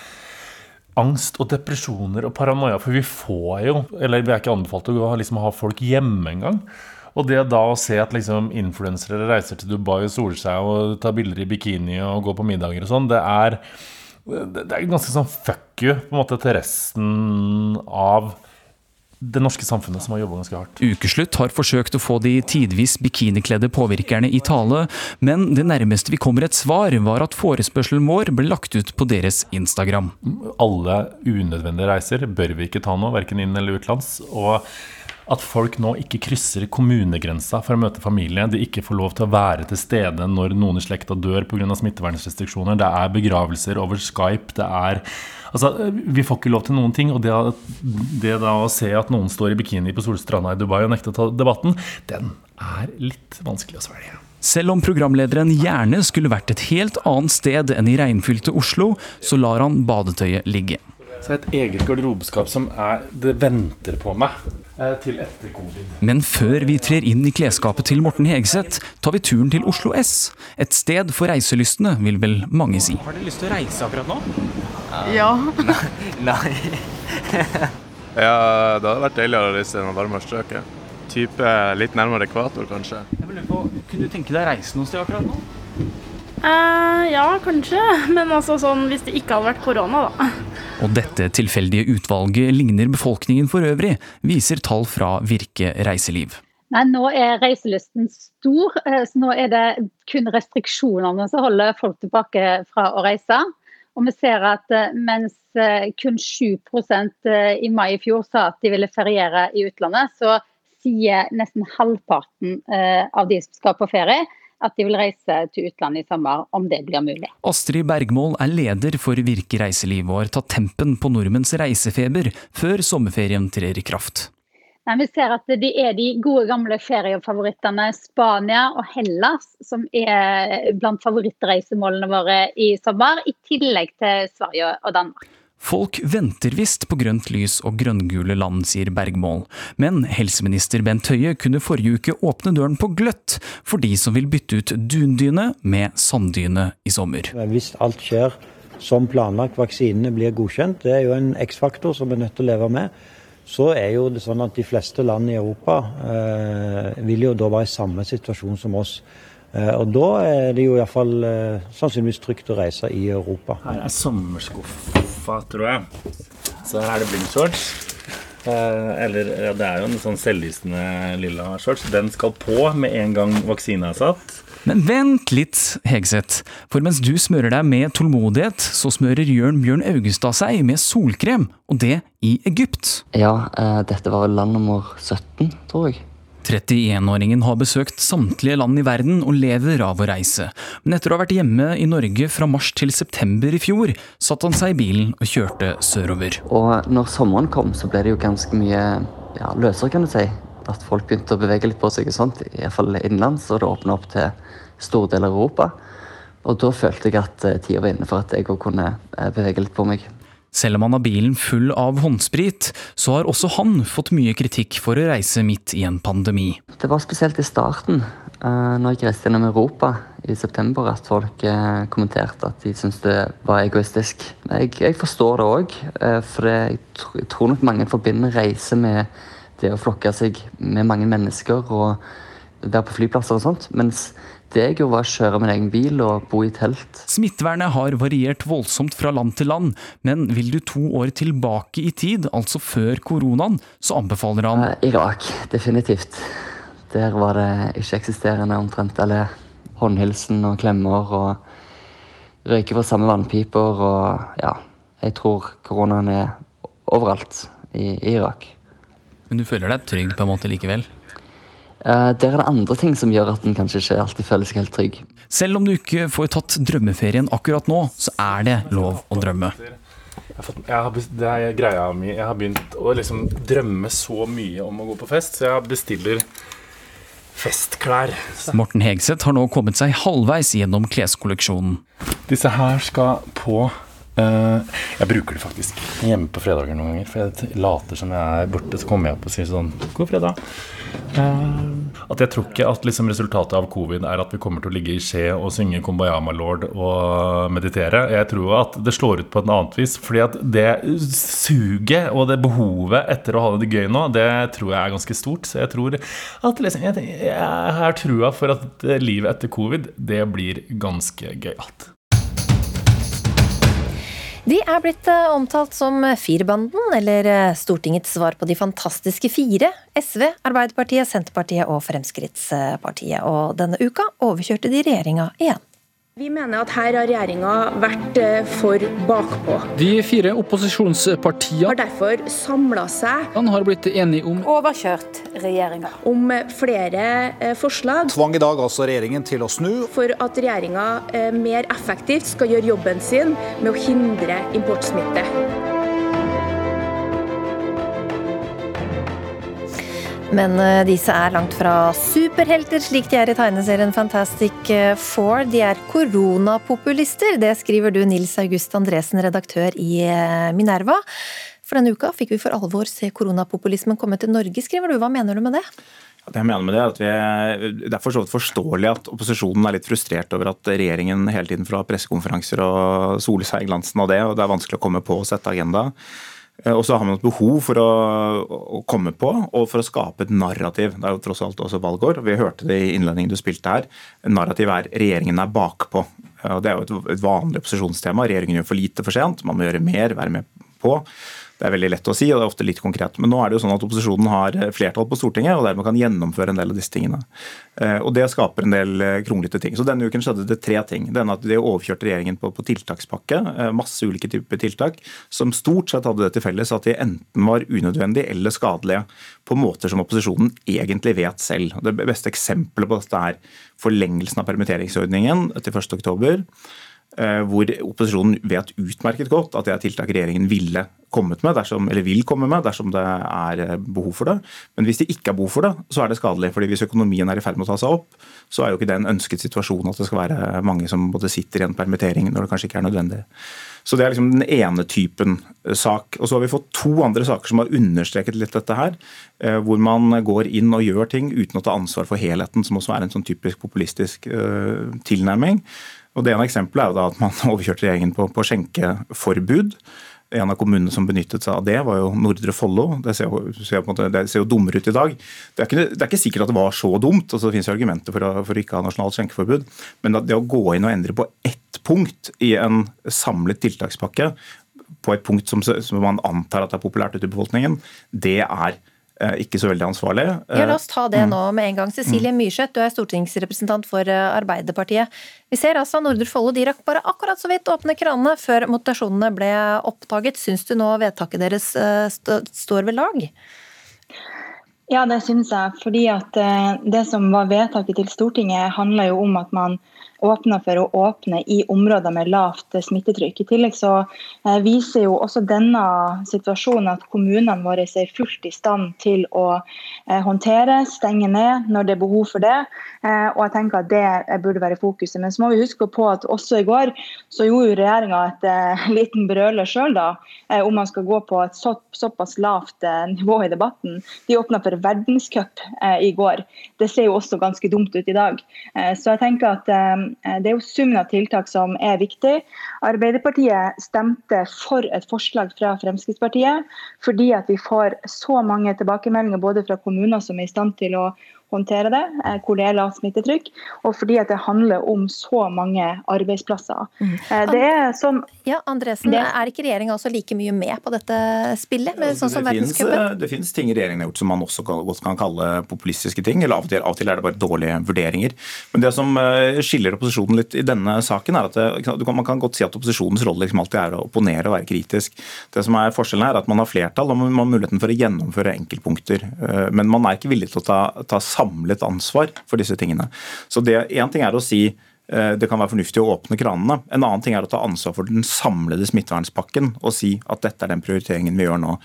angst og depresjoner og paranoia. For vi får jo, eller vi er ikke anbefalt å liksom ha folk hjemme engang. Og det da å se at liksom influensere reiser til Dubai og soler seg og tar bilder i bikini og går på middager og sånn, det er, det er ganske sånn fuck you på en måte til resten av det norske samfunnet som har jobba ganske hardt. Ukeslutt har forsøkt å få de tidvis bikinikledde påvirkerne i tale, men det nærmeste vi kommer et svar, var at forespørselen vår ble lagt ut på deres Instagram. Alle unødvendige reiser bør vi ikke ta nå, verken inn eller utlands. og at folk nå ikke krysser kommunegrensa for å møte familie. De ikke får lov til å være til stede når noen i slekta dør pga. smittevernrestriksjoner. Det er begravelser over Skype. det er Altså, Vi får ikke lov til noen ting. Og det, det da å se at noen står i bikini på solstranda i Dubai og nekter å ta debatten, den er litt vanskelig å svelge. Selv om programlederen gjerne skulle vært et helt annet sted enn i regnfylte Oslo, så lar han badetøyet ligge. Så et eget garderobeskap som er, det venter på meg eh, til etter covid. Men før vi trer inn i klesskapet til Morten Hegseth, tar vi turen til Oslo S. Et sted for reiselystne, vil vel mange si. Har dere lyst til å reise akkurat nå? Ja. Nei. ja, det hadde vært deiligere å reise til noen varmere strøk. Type litt nærmere ekvator, kanskje. Jeg lurer på, Kunne du tenke deg å reise noe sted akkurat nå? Uh, ja, kanskje. Men altså sånn hvis det ikke hadde vært korona, da. Og dette tilfeldige utvalget ligner befolkningen for øvrig, viser tall fra Virke reiseliv. Nei, Nå er reiselysten stor, eh, så nå er det kun restriksjonene som holder folk tilbake fra å reise. Og vi ser at eh, mens eh, kun 7 i mai i fjor sa at de ville feriere i utlandet, så sier nesten halvparten av de som skal på ferie, at de vil reise til utlandet i sommer, om det blir mulig. Astrid Bergmål er leder for Virke reiseliv og har tatt tempen på nordmenns reisefeber før sommerferien trer i kraft. Nei, vi ser at det er de gode gamle feriefavorittene Spania og Hellas som er blant favorittreisemålene våre i sommer, i tillegg til Sverige og Danmark. Folk venter visst på grønt lys og grønngule land, sier Bergmål. Men helseminister Bent Høie kunne forrige uke åpne døren på gløtt for de som vil bytte ut dundyne med sanddyne i sommer. Hvis alt skjer som planlagt, vaksinene blir godkjent, det er jo en X-faktor som vi er nødt til å leve med, så er jo det sånn at de fleste land i Europa eh, vil jo da være i samme situasjon som oss. Og da er det jo iallfall uh, sannsynligvis trygt å reise i Europa. Her er sommerskuffa, tror jeg. Så her er det blindshorts. eller ja, det er jo en sånn selvlysende lilla shorts. Den skal på med en gang vaksina er satt. Men vent litt, Hegseth. For mens du smører deg med tålmodighet, så smører Jørn Bjørn Augestad seg med solkrem, og det i Egypt. Ja, dette var land nummer 17, tror jeg. 31-åringen har besøkt samtlige land i verden og lever av å reise. Men etter å ha vært hjemme i Norge fra mars til september i fjor, satte han seg i bilen og kjørte sørover. Og når sommeren kom, så ble det jo ganske mye ja, løsere, kan du si. At folk begynte å bevege litt på seg, og sånt, iallfall innenlands, og det åpna opp til store deler av Europa. Og da følte jeg at eh, tida var inne for at jeg òg kunne eh, bevege litt på meg. Selv om han har bilen full av håndsprit, så har også han fått mye kritikk for å reise midt i en pandemi. Det var spesielt i starten, eh, når jeg reiste gjennom Europa i september, at folk kommenterte at de syntes det var egoistisk. Jeg, jeg forstår det òg, for jeg tror nok mange forbinder reise med det å flokke seg med mange mennesker og være på flyplasser og sånt. Mens det jeg å kjøre min egen bil og bo i telt. Smittevernet har variert voldsomt fra land til land, men vil du to år tilbake i tid, altså før koronaen, så anbefaler han uh, Irak, definitivt. Der var det ikke-eksisterende omtrent. Eller håndhilsen og klemmer og røyke fra samme vannpiper og ja. Jeg tror koronaen er overalt i, i Irak. Men du føler deg trygg på en måte likevel? Uh, der er det andre ting som gjør at en kanskje ikke alltid føler seg helt trygg. Selv om du ikke får tatt drømmeferien akkurat nå, så er det lov å drømme. Jeg har, fått, jeg har, det er greia mi. Jeg har begynt å liksom drømme så mye om å gå på fest, så jeg bestiller festklær. Morten Hegseth har nå kommet seg halvveis gjennom kleskolleksjonen. Disse her skal på jeg bruker det faktisk hjemme på fredager noen ganger. For jeg later som jeg er borte, så kommer jeg opp og sier sånn God fredag. Uh, at jeg tror ikke at liksom resultatet av covid er at vi kommer til å ligge i skje og synge Kumbayama lord og meditere. Jeg tror at det slår ut på et annet vis. Fordi at det suget og det behovet etter å ha det gøy nå, det tror jeg er ganske stort. Så jeg tror at liksom, jeg, jeg har trua for at livet etter covid, det blir ganske gøyalt. De er blitt eh, omtalt som Firbanden, eller eh, Stortingets svar på de fantastiske fire. SV, Arbeiderpartiet, Senterpartiet og Fremskrittspartiet. Og denne uka overkjørte de regjeringa igjen. Vi mener at her har regjeringa vært eh, for bakpå. De fire opposisjonspartiene har derfor samla seg Han har blitt enige om Overkjørt regjeringa. Om flere eh, forslag. Tvang i dag altså regjeringen til å snu. For at regjeringa eh, mer effektivt skal gjøre jobben sin med å hindre importsmitte. Men eh, disse er langt fra superhelter, slik de er i tegneserien Fantastic eh, Four. De er koronapopulister. Det skriver du, Nils August Andresen, redaktør i eh, Minerva. For denne uka fikk vi for alvor se koronapopulismen komme til Norge, skriver du. Hva mener du med det? Det jeg mener med det er at vi, det er for så vidt forståelig at opposisjonen er litt frustrert over at regjeringen hele tiden får ha pressekonferanser og sole seg i glansen av det, og det er vanskelig å komme på og sette agenda. Eh, og så har man et behov for å, å, komme på og for å skape et narrativ. Det er jo tross alt også valgår. Vi hørte det i innledningen du spilte her. Narrativet er regjeringen er bakpå. Og det er jo et, et vanlig opposisjonstema. Regjeringen gjør for lite for sent. Man må gjøre mer, være med på. Det er veldig lett å si, og det er ofte litt konkret. Men nå er det jo sånn at opposisjonen har flertall på Stortinget, og dermed kan gjennomføre en del av disse tingene. Eh, og det skaper en del eh, kronglete ting. Så denne uken skjedde det tre ting. Det ene at de overkjørte regjeringen på, på, tiltakspakke, eh, masse ulike typer tiltak, som stort sett hadde det til felles at de enten var unødvendige eller skadelige på måter som opposisjonen egentlig vet selv. Det beste eksempelet på dette er forlengelsen av permitteringsordningen til 1.10 hvor opposisjonen vet utmerket godt at det er tiltak regjeringen ville kommet med, dersom, eller vil komme med dersom det er eh, behov for det. Men hvis det ikke er behov for det, så er det skadelig. fordi Hvis økonomien er i ferd med å ta seg opp, så er jo ikke det en ønsket situasjon at det skal være mange som både sitter i en permittering når det kanskje ikke er nødvendig. Så Det er liksom den ene typen eh, sak. Og Så har vi fått to andre saker som har understreket litt dette her. Eh, hvor man går inn og gjør ting uten å ta ansvar for helheten, som også er en sånn typisk populistisk tilnærming. Og Det ene eksempelet er jo da at man overkjørte regjeringen på, på skjenkeforbud. En av kommunene som benyttet seg av det, var jo Nordre Follo. Det ser jo, ser måte, det ser jo dummere ut i dag. Det er, ikke, det er, ikke, sikkert at det var så dumt. altså Det finnes jo argumenter for å, for å ikke ha nasjonalt skjenkeforbud. Men det å gå inn og endre på ett punkt i en samlet tiltakspakke, på et punkt som, som man antar at er populært ute i befolkningen, det er ikke så veldig ansvarlig. Ja, La oss ta det mm. nå med en gang. Cecilie mm. Myrseth, du er stortingsrepresentant for eh, Arbeiderpartiet. Vi ser altså Nordre Follo de rakk bare akkurat så vidt åpne kranene før mutasjonene ble oppdaget. Syns du nå vedtaket deres st står ved lag? Ja, det syns jeg. Fordi at det som var vedtaket til Stortinget, handler jo om at man åpna for å åpne i områder med lavt smittetrykk. I tillegg så eh, viser jo også denne situasjonen at kommunene våre er fullt i stand til å eh, håndtere, stenge ned når det er behov for det. Eh, og jeg tenker at det burde være fokuset. Men så må vi huske på at også i går så gjorde regjeringa et liten brøler sjøl, da, om man skal gå på et så, såpass lavt nivå i debatten. De åpna for verdenscup i går. Det ser jo også ganske dumt ut i dag. Så jeg tenker at det er jo summen av tiltak som er viktig. Arbeiderpartiet stemte for et forslag fra Fremskrittspartiet fordi at vi får så mange tilbakemeldinger både fra kommuner som er i stand til å håndtere det, eh, hvor det er lavt smittetrykk, og fordi at det handler om så mange arbeidsplasser. Mm. Eh, det er sånn ja, Andresen, det, Er ikke regjeringa også like mye med på dette spillet? Med, sånn som det, finnes, eh, det finnes ting regjeringen har gjort som man også godt kan kalle populistiske ting. eller Av og til, av og til er det bare dårlige vurderinger. Men det som skiller opposisjonen litt i denne saken, er at det, man kan godt si at opposisjonens rolle liksom alltid er å opponere og være kritisk. Det som er Forskjellen her er at man har flertall og man har muligheten for å gjennomføre enkeltpunkter. Men man er ikke villig til å ta, ta samlet ansvar for disse tingene. Så Én ting er å si det kan være fornuftig å åpne kranene. En annen ting er å ta ansvar for den samlede smittevernspakken og si at dette er den prioriteringen vi gjør nå.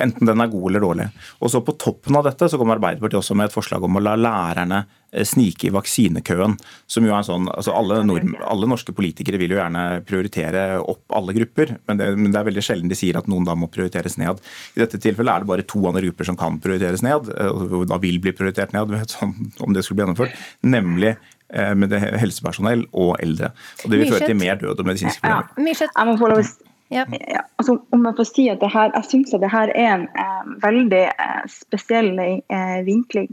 Enten den er god eller dårlig. Og så På toppen av dette så kommer Arbeiderpartiet også med et forslag om å la lærerne eh, snike i vaksinekøen. som jo er en sånn, altså alle, nord, alle, norske politikere vil jo gjerne prioritere opp alle grupper, men det, men det, er veldig sjelden de sier at noen da må prioriteres ned. I dette tilfellet er det bare to andre grupper som kan prioriteres ned, eh, og da vil bli prioritert ned, sånn, om det skulle bli gjennomført, nemlig eh, med det helsepersonell og eldre. Og Det vil føre til mer død og medisinske problemer. Ja, jeg må få lov ja. Ja, altså, om jeg får si at det her, jeg syns at det her er en eh, veldig eh, spesiell eh, vinkling.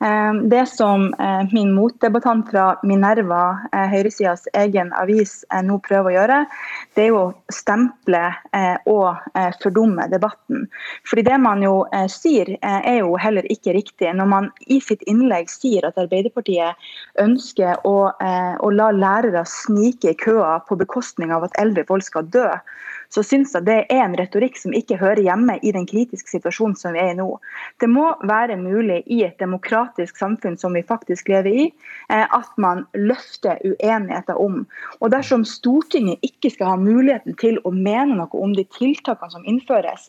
Eh, det som eh, min motdebattant fra Minerva, eh, høyresidas egen avis, nå prøver å gjøre, det er jo å stemple og fordumme debatten. Fordi det man jo sier, er jo heller ikke riktig. Når man i sitt innlegg sier at Arbeiderpartiet ønsker å, å la lærere snike i køa på bekostning av at eldre folk skal dø, så syns jeg det er en retorikk som ikke hører hjemme i den kritiske situasjonen som vi er i nå. Det må være mulig i et demokratisk samfunn som vi faktisk lever i, eh, at man løfter uenigheter om. Og dersom Stortinget ikke skal ha muligheten til å mene noe om de tiltakene som innføres,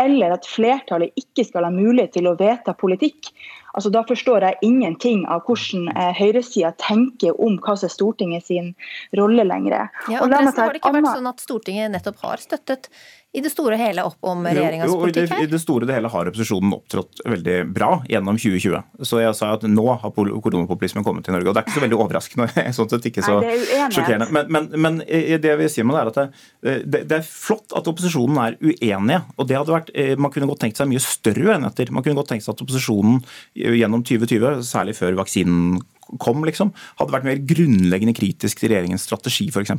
eller at flertallet ikke skal ha mulighet til å vedta politikk, Altså, da forstår jeg ingenting av hvordan eh, høyresida tenker om hva som er Stortinget sin rolle lenger. Ja, og Andresen, har det ikke vært sånn at Stortinget nettopp har støttet i det store og hele opp om regjeringas politikk her? I det store og hele har opposisjonen opptrådt veldig bra gjennom 2020. Så jeg sa at nå har koronapopulismen kommet til Norge. Og det er ikke så veldig overraskende. sånn sett ikke så Nei, sjokkerende. Men, men, men, det vi sier med det er at det, det, det, er flott at opposisjonen er uenige. og det hadde vært, eh, Man kunne godt tenkt seg mye større uenigheter. Man kunne godt tenkt seg at opposisjonen gjennom 2020, særlig før vaksinen kom, liksom, hadde vært mer grunnleggende kritisk til regjeringens strategi, f.eks.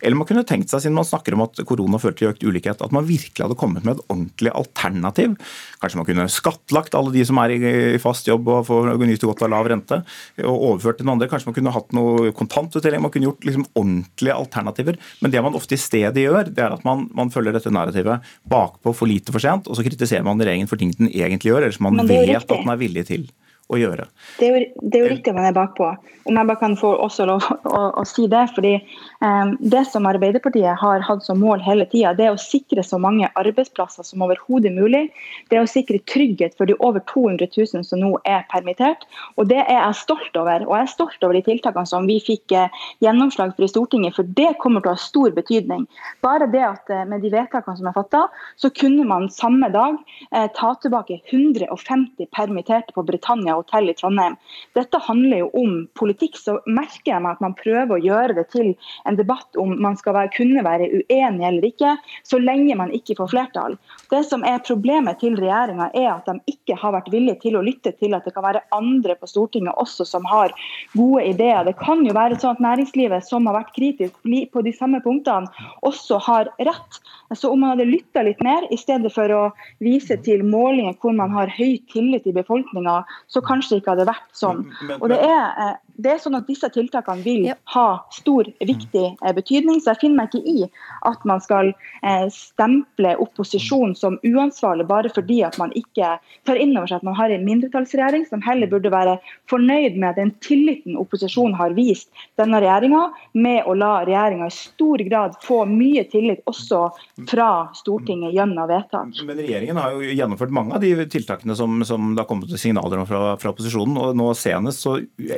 Eller man kunne tenkt seg, siden man snakker om at korona førte til økt ulikhet, at man virkelig hadde kommet med et ordentlig alternativ. Kanskje man kunne skattlagt alle de som er i fast jobb og får nyte godt av lav rente, og overført til noen andre. Kanskje man kunne hatt noe kontantutdeling. Man kunne gjort liksom ordentlige alternativer. Men det man ofte i stedet gjør, det er at man, man følger dette narrativet bakpå for lite for sent, og så kritiserer man regjeringen for ting den egentlig gjør, eller som man vet at den er villig til å gjøre. Det er jo, det er jo riktig at man er bakpå. Om jeg bare kan få også lov å, å si det. fordi um, Det som Arbeiderpartiet har hatt som mål hele tida, det er å sikre så mange arbeidsplasser som overhodet mulig. Det er å sikre trygghet for de over 200 000 som nå er permittert. Og Det er jeg stolt over. Og jeg er stolt over de tiltakene som vi fikk uh, gjennomslag for i Stortinget, for det kommer til å ha stor betydning. Bare det at uh, med de vedtakene som er fatta, så kunne man samme dag uh, ta tilbake 150 permitterte på Britannia hotell i Trondheim. Dette handler jo om politikk. Så merker jeg meg at man prøver å gjøre det til en debatt om man skal være, kunne være uenig eller ikke, så lenge man ikke får flertall. Det som er Problemet til regjeringa er at de ikke har vært villige til å lytte til at det kan være andre på Stortinget også som har gode ideer. Det kan jo være sånn at næringslivet, som har vært kritisk på de samme punktene, også har rett. Så om man hadde lytta litt mer, i stedet for å vise til målinger hvor man har høy tillit i befolkninga, så kanskje det ikke hadde vært sånn. Og det er, eh, det er sånn at Disse tiltakene vil ha stor, viktig eh, betydning, så jeg finner meg ikke i at man skal eh, stemple opposisjonen som uansvarlig bare fordi at man ikke tar inn over seg at man har en mindretallsregjering som heller burde være fornøyd med den tilliten opposisjonen har vist denne regjeringa, med å la regjeringa i stor grad få mye tillit også fra Stortinget gjennom vedtak. Men regjeringen har jo gjennomført mange av de tiltakene som, som det har kommet signaler om fra, fra opposisjonen. og nå senest så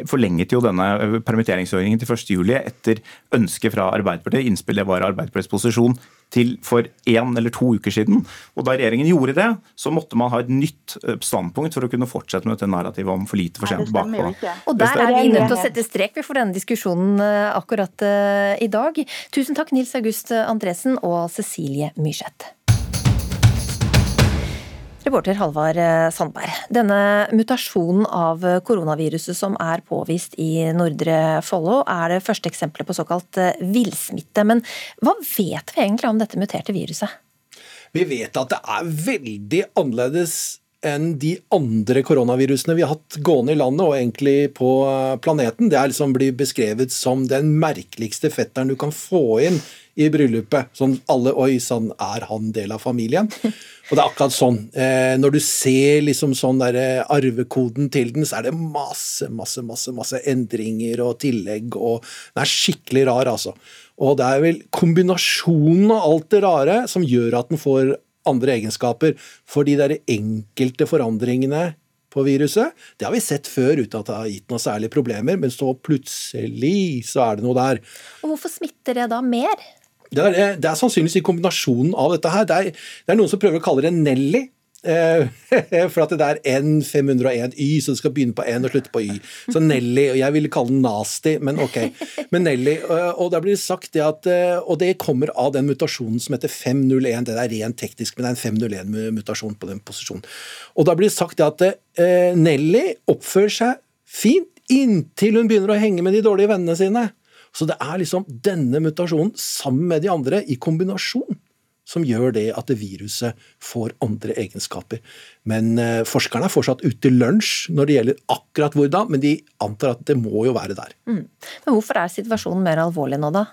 forlenget jo denne permitteringsordningen til 1.7 etter ønske fra Arbeiderpartiet. Innspillet var Arbeiderpartiets posisjon til for én eller to uker siden. Og Da regjeringen gjorde det, så måtte man ha et nytt eh, standpunkt for å kunne fortsette med dette narrativet om for lite, for sent, bakpå. Og der er vi nødt til å sette strek for denne diskusjonen eh, akkurat eh, i dag. Tusen takk Nils August Andresen og Cecilie Myrseth. Reporter Halvard eh, Sandberg. Denne mutasjonen av koronaviruset som er påvist i Nordre Follo, er det første eksempelet på såkalt eh, villsmitte. Men hva vet vi egentlig om dette muterte viruset? Vi vet at det er veldig annerledes enn de andre koronavirusene vi har hatt gående i landet og egentlig på eh, planeten. Det er liksom blir beskrevet som den merkeligste fetteren du kan få inn i bryllupet. Sånn alle Oi sånn er han del av familien? Og det er akkurat sånn. Eh, når du ser liksom sånn der eh, arvekoden til den, så er det masse, masse, masse, masse endringer og tillegg, og den er skikkelig rar, altså. Og det er vel kombinasjonen av alt det rare som gjør at den får andre egenskaper. For de der enkelte forandringene på viruset, det har vi sett før uten at det har gitt noen særlige problemer, men så plutselig så er det noe der. Og hvorfor smitter det da mer? Det er, det er sannsynligvis i kombinasjonen av dette her. Det er, det er noen som prøver å kalle det Nelly. Eh, for at det er N501Y, så det skal begynne på N og slutte på Y. Så Nelly, og Jeg ville kalle den Nasty, men ok. Men Nelly, eh, og der blir det sagt det at eh, Og det kommer av den mutasjonen som heter 501. Det er rent teknisk, men det er en 501-mutasjon på den posisjonen. Og da blir det sagt det at Nelly oppfører seg fint inntil hun begynner å henge med de dårlige vennene sine. Så det er liksom denne mutasjonen sammen med de andre i kombinasjon som gjør det at det viruset får andre egenskaper. Men eh, forskerne er fortsatt ute til lunsj når det gjelder akkurat hvordan, men de antar at det må jo være der. Mm. Men hvorfor er situasjonen mer alvorlig nå, da?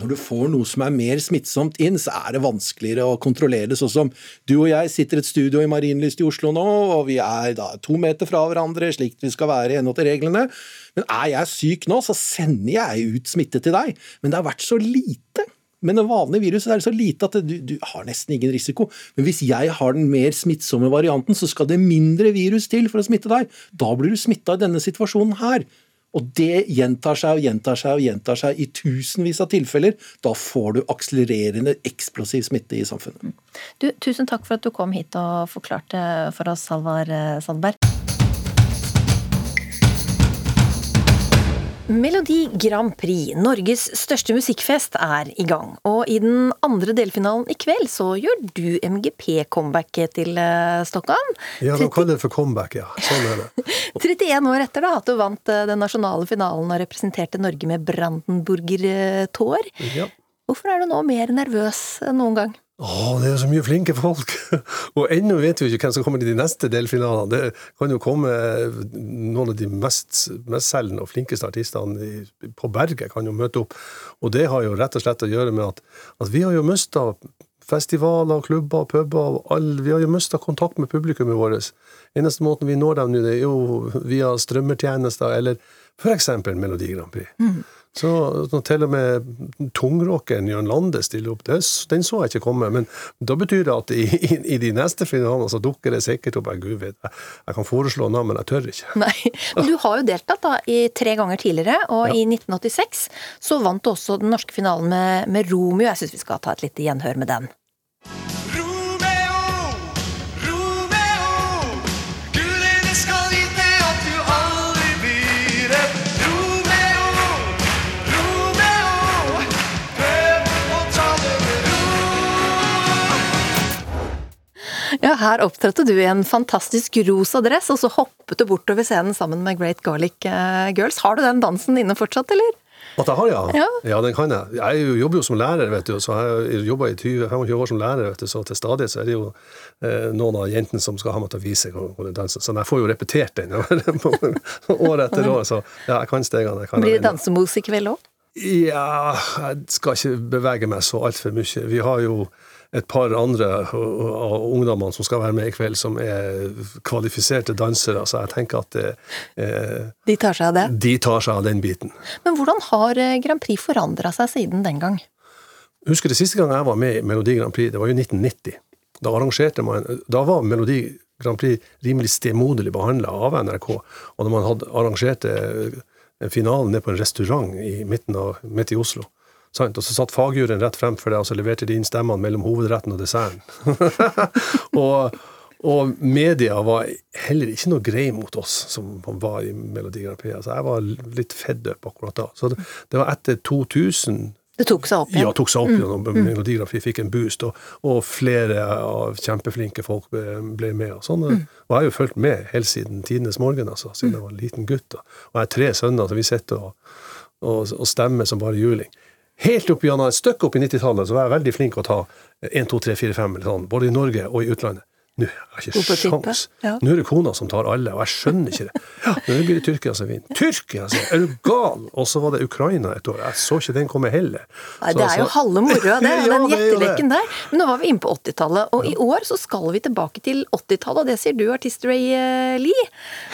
Når du får noe som er mer smittsomt inn, så er det vanskeligere å kontrollere det. Sånn som du og jeg sitter i et studio i Marienlyst i Oslo nå, og vi er da to meter fra hverandre, slik vi skal være i henhold til reglene. Men er jeg syk nå, så sender jeg ut smitte til deg. Men det har vært så lite. Men det vanlige viruset er så lite at du, du, har nesten ingen risiko. Men hvis jeg har den mer smittsomme varianten, så skal det mindre virus til for å smitte deg. Da blir du smitta i denne situasjonen her. Og det gjentar seg og gjentar seg og gjentar seg i tusenvis av tilfeller. Da får du akselererende, eksplosiv smitte i samfunnet. Du, tusen takk for at du kom hit og forklarte for oss, Halvard Sandberg. Melodi Grand Prix, Norges største musikkfest, er i gang. Og i den andre delfinalen i kveld så gjør du MGP-comebacket til eh, Stockholm. Ja, de kaller det for comeback, ja. Sånn er det. 31 år etter da, at du vant eh, den nasjonale finalen og representerte Norge med Brandenburger-tår. Ja. Hvorfor er du nå mer nervøs enn noen gang? Å, det er så mye flinke folk! og ennå vet vi ikke hvem som kommer til de neste delfinalene. Det kan jo komme noen av de mest mestselgende og flinkeste artistene på berget kan jo møte opp. Og det har jo rett og slett å gjøre med at, at vi har jo mista festivaler, klubber, puber all, Vi har jo mista kontakt med publikummet vårt. Eneste måten vi når dem nå, det er jo via strømmetjenester eller f.eks. Melodi Grand Prix. Mm. Så til og med tungrockeren Jørn Lande stiller opp, den så jeg ikke komme. Men da betyr det at i, i, i de neste finalene så dukker det sikkert opp jeg, Gud vet, jeg, jeg kan foreslå navn, men jeg tør ikke. Nei, Men du har jo deltatt da i tre ganger tidligere, og ja. i 1986 så vant du også den norske finalen med, med Romeo. Jeg syns vi skal ta et lite gjenhør med den. Ja, her opptrådte du i en fantastisk rosa dress, og så hoppet du bortover scenen sammen med Great Garlic eh, Girls. Har du den dansen inne fortsatt, eller? At jeg har, ja. Ja. ja. den kan jeg. Jeg jobber jo som lærer, vet du, så jeg har jobba i 20-25 år som lærer, vet du, så til stadig så er det jo eh, noen av jentene som skal ha meg til å vise hvordan danse. Så jeg får jo repetert den år etter år, så ja, jeg kan stegene. Blir det dansemos i kveld òg? Ja, jeg skal ikke bevege meg så altfor mye. Vi har jo et par andre av ungdommene som skal være med i kveld, som er kvalifiserte dansere, så jeg tenker at eh, De tar seg av det? De tar seg av den biten. Men hvordan har eh, Grand Prix forandra seg siden den gang? Husker det siste gang jeg var med i Melodi Grand Prix, det var jo 1990. Da arrangerte man Da var Melodi Grand Prix rimelig stemoderlig behandla av NRK, og da man hadde arrangerte finalen nede på en restaurant i midten av, midt i Oslo. Sant? Og så satt fagjuryen rett frem for deg, og så leverte de inn stemmene mellom hovedretten og desserten. og, og, media var heller ikke noe grei mot oss som var i Melodi Grand Prix. Altså, jeg var litt fedd up akkurat da. Så det, det var etter 2000 det tok seg opp igjen? Ja, tok seg opp igjen. og Mm. Melodi Grand Prix fikk en boost, og, og flere av kjempeflinke folk ble, ble med. Og sånn, Mm. og jeg har jo fulgt med helt siden tidenes morgen, altså, siden jeg var en liten gutt. da. Og jeg har tre sønner, så vi sitter og, og, og stemmer som bare juling. Helt opp gjennom et stykke opp i 90-tallet så var jeg veldig flink å ta 1, 2, 3, 4, 5, sånn, både i Norge og i utlandet. Nå har jeg ikke sjans. ja. Nå er det kona som tar alle, og jeg skjønner ikke det. Ja, Nå blir det Tyrkia som vinner. Tyrkia, altså! Er du gal? Og så var det Ukraina et år. Jeg så ikke den komme heller. Nei, Det er jo altså- halve moroa, det. Ja, den gjetteleken der. Men nå var vi inne på 80-tallet, og i år så skal vi tilbake til 80-tallet, og det sier du, artist Ray eh, Lee.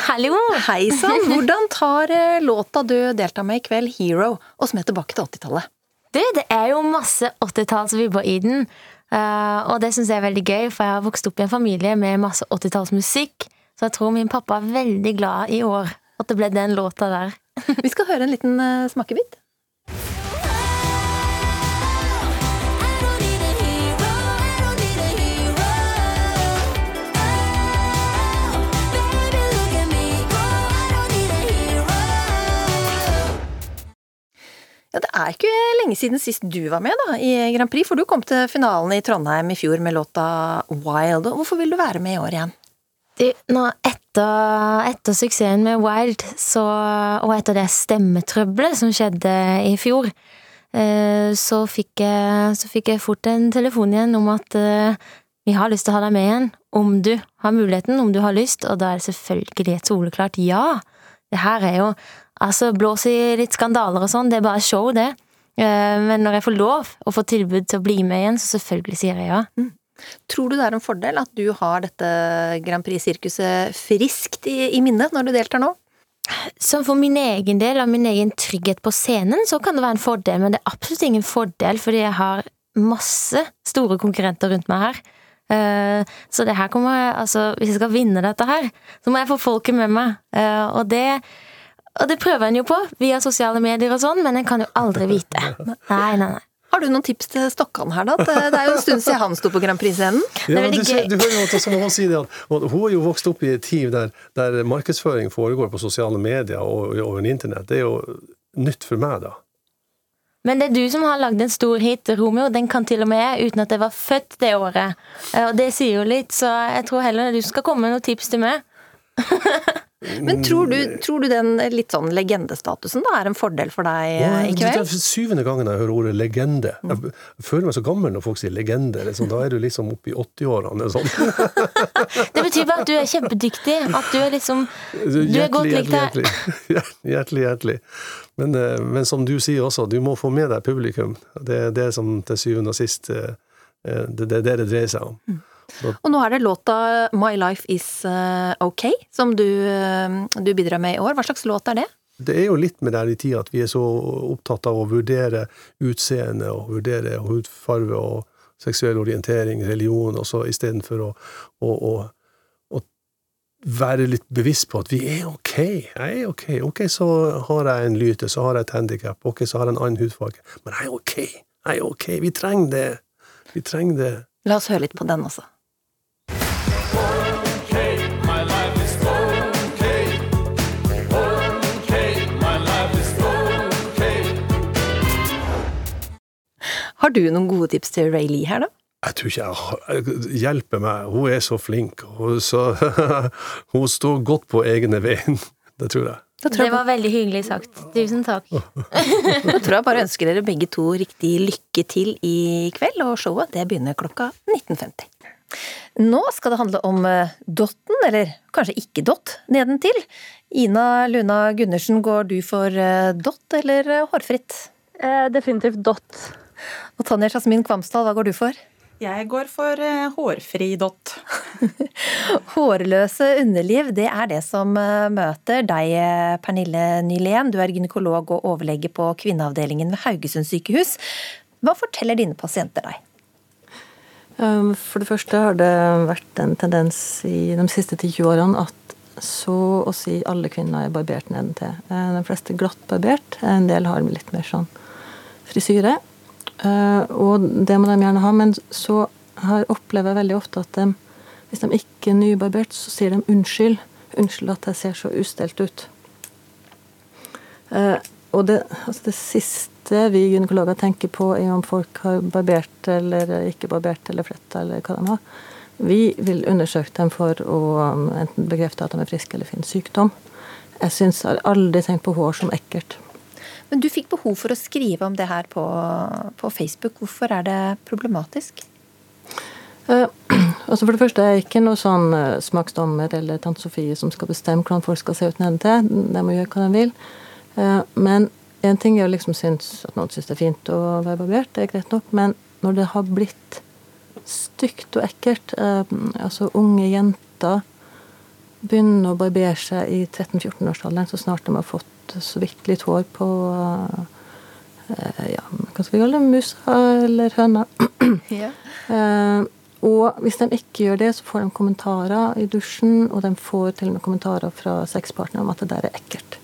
Hallo! Hei sann! Hvordan tar eh, låta du deltar med i kveld, 'Hero', oss med tilbake til 80-tallet? Du, det er jo masse 80-tallsvibber i den. Uh, og det syns jeg er veldig gøy, for jeg har vokst opp i en familie med masse 80-tallsmusikk. Så jeg tror min pappa er veldig glad i år at det ble den låta der. Vi skal høre en liten uh, smakebit. Ja, Det er ikke lenge siden sist du var med da, i Grand Prix, for du kom til finalen i Trondheim i fjor med låta Wild. Hvorfor vil du være med i år igjen? Du, nå etter, etter suksessen med Wild, så, og etter det stemmetrøbbelet som skjedde i fjor, eh, så fikk, jeg, så fikk jeg fort en telefon igjen om at eh, vi har lyst til å ha deg med igjen, om du har muligheten, om du har lyst, og da er det selvfølgelig et soleklart ja. Det her er jo Altså, blås i litt skandaler og sånn, det er bare show, det. Eh, Men når jeg får lov å få tilbud til å bli med igjen, så selvfølgelig sier jeg ja. Tror du det er en fordel at du har dette Grand Prix-sirkuset friskt i, i minnet når du deltar nå? Som for min egen del, av min egen trygghet på scenen, så kan det være en fordel, men det er absolutt ingen fordel, fordi jeg har masse store konkurrenter rundt meg her. Eh, Så det her kommer jeg, altså, hvis jeg skal vinne dette her, så må jeg få folket med meg. Eh, Og det, og det prøver en jo på, via sosiale medier og sånn, men en kan jo aldri vite. Nei, nei, nei. Har du noen tips til Stokkan her, da? Det er jo en stund siden han sto på Grand Prix-scenen. Ja, du, du hører jo at som hun sier det, at hun er jo vokst opp i et team der, der markedsføring foregår på sosiale medier og over internett. Det er jo nytt for meg, da. Men det er du som har lagd en stor hit, Romeo. Den kan til og med jeg, uten at jeg var født det året. Eh, Og det sier jo litt, så jeg tror heller du skal komme med noen tips til meg. Men tror du, tror du den litt sånn legendestatusen da er en fordel for deg ja, i det er syvende gangen jeg hører ordet legende. Jeg føler meg så gammel når folk sier legende. Liksom. Da er du liksom oppe i 80-årene. Sånn. Det betyr bare at du er kjempedyktig. At du er liksom Du er godt likt her. hjertelig, hjertelig, hjertelig. Men, eh, men som du sier også, du må få med deg publikum. Det er det som til syvende og sist eh, eh, det, det er det det dreier seg om. Og nå er det låta My Life Is eh, Ok som du, eh, du bidrar med i år. Hva slags låt er det? Det er jo litt med der i tida at vi er så opptatt av å vurdere utseende og vurdere hudfarve og seksuell orientering, religion, og så istedenfor å, å, å, å være litt bevisst på at vi er ok. Jeg er ok. Ok, så har jeg en lyte, så har jeg et handikap, ok, så har jeg en annen hudfarge. Men jeg er ok. Jeg er ok. Vi trenger det. Vi trenger det. La oss høre litt på den også. Har du noen gode tips til Ray Lee her, da? Jeg tror ikke jeg hjelper meg. Hun er så flink. Hun, så, hun står godt på egne bein. Det tror jeg. Det var veldig hyggelig sagt. Tusen takk. Da tror jeg bare ønsker dere begge to riktig lykke til i kveld, og showet det begynner klokka 19.50. Nå skal det handle om eh, dotten, eller kanskje ikke dott, nedentil. Ina Luna Gundersen, går du for eh, dott eller eh, hårfritt? definitivt dott. Og Tanja Jasmin Kvamsdal, hva går du for? Jeg går for uh, hårfri dott. Hårløse underliv, det er det som møter deg, Pernille Nylén. Du er gynekolog og overlege på kvinneavdelingen ved Haugesund sykehus. Hva forteller dine pasienter deg? Um, for det første har det vært en tendens i de siste 10-20 årene at så å si alle kvinner er barbert nedentil. Eh, de fleste glatt barbert, en del har litt mer sånn frisyre. Uh, og det må de gjerne ha, men så har opplever jeg veldig ofte at de, hvis de ikke er nybarbert, så sier de unnskyld. Unnskyld at jeg ser så ustelt ut. Uh, og det, altså det, siste vi gynekologer tenker på, er om folk har barbert eller ikke barbert eller fletta eller hva de har. Vi vil undersøke dem for å um, enten bekrefte at de er friske eller finne sykdom. Jeg syns jeg har aldri tenkt på hår som ekkelt. Men du fikk behov for å skrive om det her på, på Facebook. Hvorfor er det problematisk? Uh, altså For det første er det ikke noe sånn uh, smaksdommer eller tante Sofie som skal bestemme hvordan folk skal se ut nedentil. De må gjøre hva de vil. Uh, men en ting er å liksom synes at noen syns det er fint å være barbert, det er greit nok. Men når det har blitt stygt og ekkelt, altså unge jenter begynner å barbere seg i 13-14-årsalderen så snart de har fått så vidt litt hår på ja, hva skal vi kalle det, musa eller høna. Ja. eh, og hvis de ikke gjør det, så får de kommentarer i dusjen, og de får til og med kommentarer fra sexpartnere om at det der er ekkelt.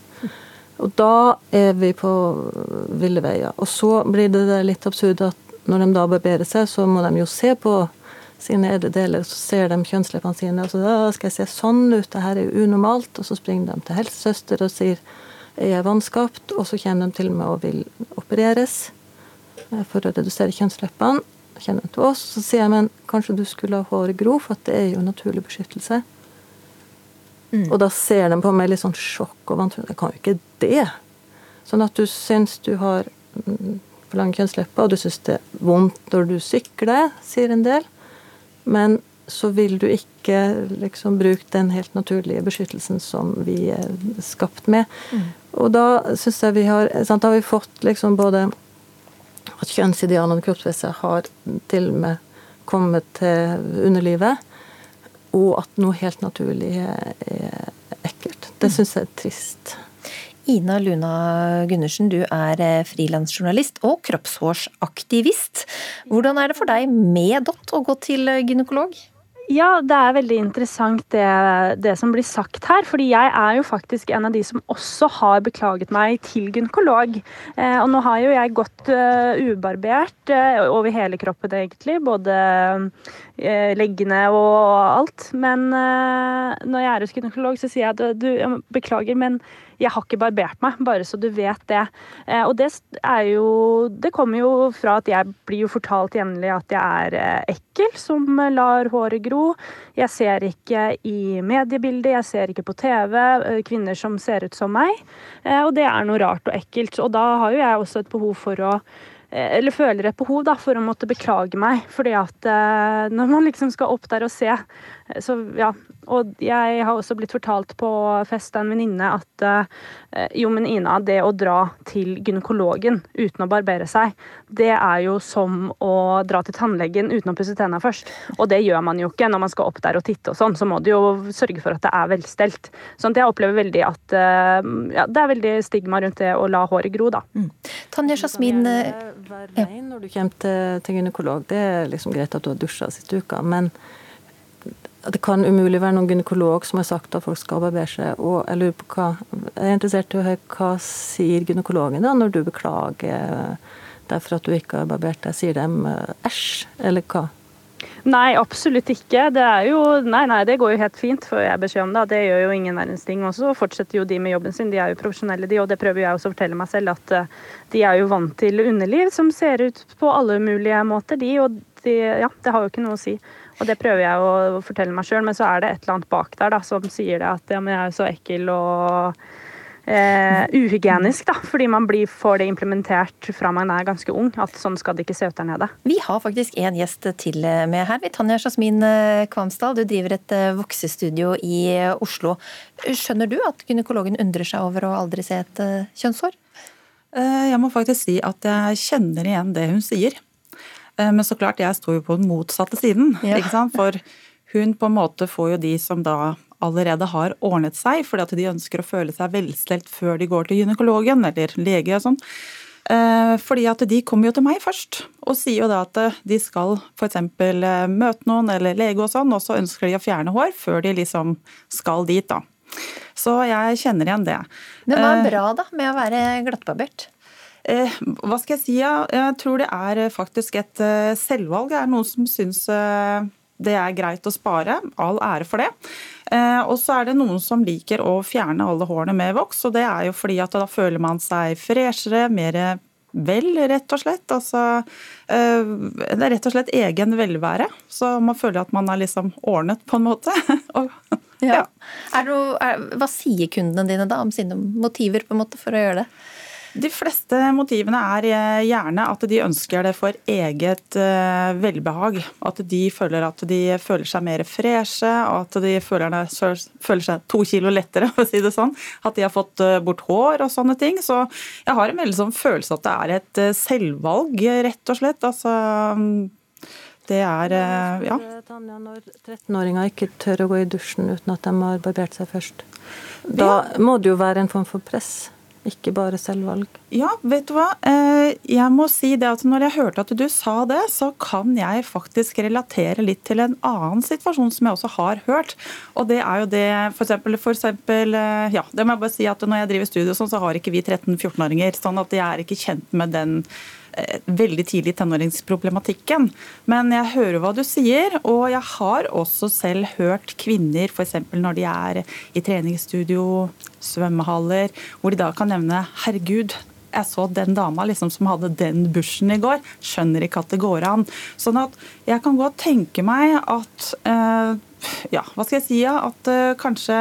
Og da er vi på ville veier. Og så blir det litt absurd at når de da barberer seg, så må de jo se på sine edle deler, så ser de kjønnsleppene sine, og så da skal jeg se sånn ut, det her er unormalt, og så springer de til helsesøster og sier er vanskapt, og så kommer de til meg og vil opereres for å redusere kjønnsleppene. Kjenner til oss, Så sier jeg men kanskje du skulle ha håret gro, for det er jo naturlig beskyttelse. Mm. Og da ser de på meg litt sånn sjokk og vantro. Jeg kan jo ikke det. Sånn at du syns du har for lange kjønnslepper, og du syns det er vondt når du sykler, sier en del. Men så vil du ikke liksom bruke den helt naturlige beskyttelsen som vi er skapt med. Mm. Og da syns jeg vi har sant, Da har vi fått liksom både at kjønnsidealene og kroppspresset har til og med kommet til underlivet, og at noe helt naturlig er ekkelt. Det Mm. syns jeg er trist. Ina Luna Gundersen, du er frilansjournalist og kroppshårsaktivist. Hvordan er det for deg med dott å gå til gynekolog? Ja, det er veldig interessant det, det, som blir sagt her. fordi jeg er jo faktisk en av de som også har beklaget meg til gynekolog. Eh, og nå har jo jeg gått uh, ubarbert uh, over hele kroppen, egentlig. Både uh, leggene og alt. Men når jeg er hos gynekolog, så sier jeg at du, jeg beklager, men jeg har ikke barbert meg, bare så du vet det. Eh, og det er jo Det kommer jo fra at jeg blir jo fortalt jevnlig at jeg er eh, ekkel som lar håret gro. Jeg ser ikke i mediebildet, jeg ser ikke på TV eh, kvinner som ser ut som meg. Og det er noe rart og ekkelt. Og da har jo jeg også et behov for å eller føler et behov da, for å måtte beklage meg. fordi at eh, når man liksom skal opp der og se, så ja, og jeg har også blitt fortalt på fest av en venninne at uh, jo, men Ina, det å dra til gynekologen uten å barbere seg, det er jo som å dra til tannlegen uten å pusse tenna først. Og det gjør man jo ikke når man skal opp der og titte og sånn. Så må du jo sørge for at det er velstelt. Sånn at jeg opplever veldig at uh, ja, det er veldig stigma rundt det å la håret gro, da. Mm. Tanja Jasmin Hver vei når du kommer til, til gynekolog, det er liksom greit at du har dusja siste uka, men det kan umulig være noen gynekolog som har sagt at folk skal barbere seg. Og jeg lurer på hva Jeg er interessert i å høre hva sier gynekologen da, når du beklager derfor at du ikke har barbert deg? Sier de æsj, eller hva? Nei, absolutt ikke. Det er jo Nei, nei, det går jo helt fint, får jeg beskjed om det. Det gjør jo ingen verdens ting. Og så fortsetter jo de med jobben sin. De er jo profesjonelle, de, og det prøver jeg også å fortelle meg selv, at de er jo vant til underliv som ser ut på alle mulige måter, de. Og de, ja, det har jo ikke noe å si. Og det prøver jeg å fortelle meg sjøl, men så er det et eller annet bak der da, som sier det at ja, men jeg er jo så ekkel og eh, uhygienisk, da. Fordi man blir, får det implementert fra man er ganske ung, at sånn skal det ikke se ut der nede. Vi har faktisk en gjest til med her. Tanja Jasmin eh, Kvamsdal, du driver et eh, voksestudio i Oslo. Skjønner du at gynekologen undrer seg over å aldri se et eh, kjønnshår? Jeg må faktisk si at jeg kjenner igjen det hun sier. Men så klart, jeg sto jo på den motsatte siden. Ja. ikke sant? For hun på en måte får jo de som da allerede har ordnet seg, fordi at de ønsker å føle seg velstelt før de går til gynekologen eller lege og sånn. Fordi at de kommer jo til meg først og sier jo da at de skal f.eks. møte noen eller lege og sånn, og så ønsker de å fjerne hår før de liksom skal dit, da. Så jeg kjenner igjen det. Men hva er bra da med å være glattbarbert? Eh, hva skal jeg si? Jeg tror det er faktisk et selvvalg. Det er noen som syns det er greit å spare. All ære for det. Og så er det noen som liker å fjerne alle hårene med voks, og det er jo fordi at da føler man seg freshere, mer vel, rett og slett. Altså, det er rett og slett egen velvære. Så man føler at man er liksom ordnet, på en måte. og, ja. Er det, er, hva sier kundene dine da om sine motiver måte for å gjøre det? De fleste motivene er gjerne at de ønsker det for eget velbehag. At de føler at de føler seg mer freshe, at de føler, føler seg to kilo lettere, for å si det sånn. At de har fått bort hår og sånne ting. Så jeg har en veldig sånn følelse at det er et selvvalg, rett og slett. Altså det er ja. Tanja, når 13-åringer ikke tør å gå i dusjen uten at de har barbert seg først, da må det jo være en form for press? Ikke bare selvvalg. Ja, vet du hva. Jeg må si det at når jeg hørte at du sa det, så kan jeg faktisk relatere litt til en annen situasjon som jeg også har hørt. Og det er jo det for eksempel, eksempel Ja, det må jeg bare si at når jeg driver studio sånn, så har ikke vi 13-14-åringer. Sånn at jeg er ikke kjent med den veldig tidlig i tenåringsproblematikken. Men jeg hører hva du sier, og jeg har også selv hørt kvinner f.eks. når de er i treningsstudio, svømmehaller, hvor de da kan nevne 'herregud'. Jeg så den dama liksom som hadde den bushen i går. Skjønner ikke at det går an. Sånn at jeg kan godt tenke meg at eh, ja, hva skal jeg si, ja, at uh, kanskje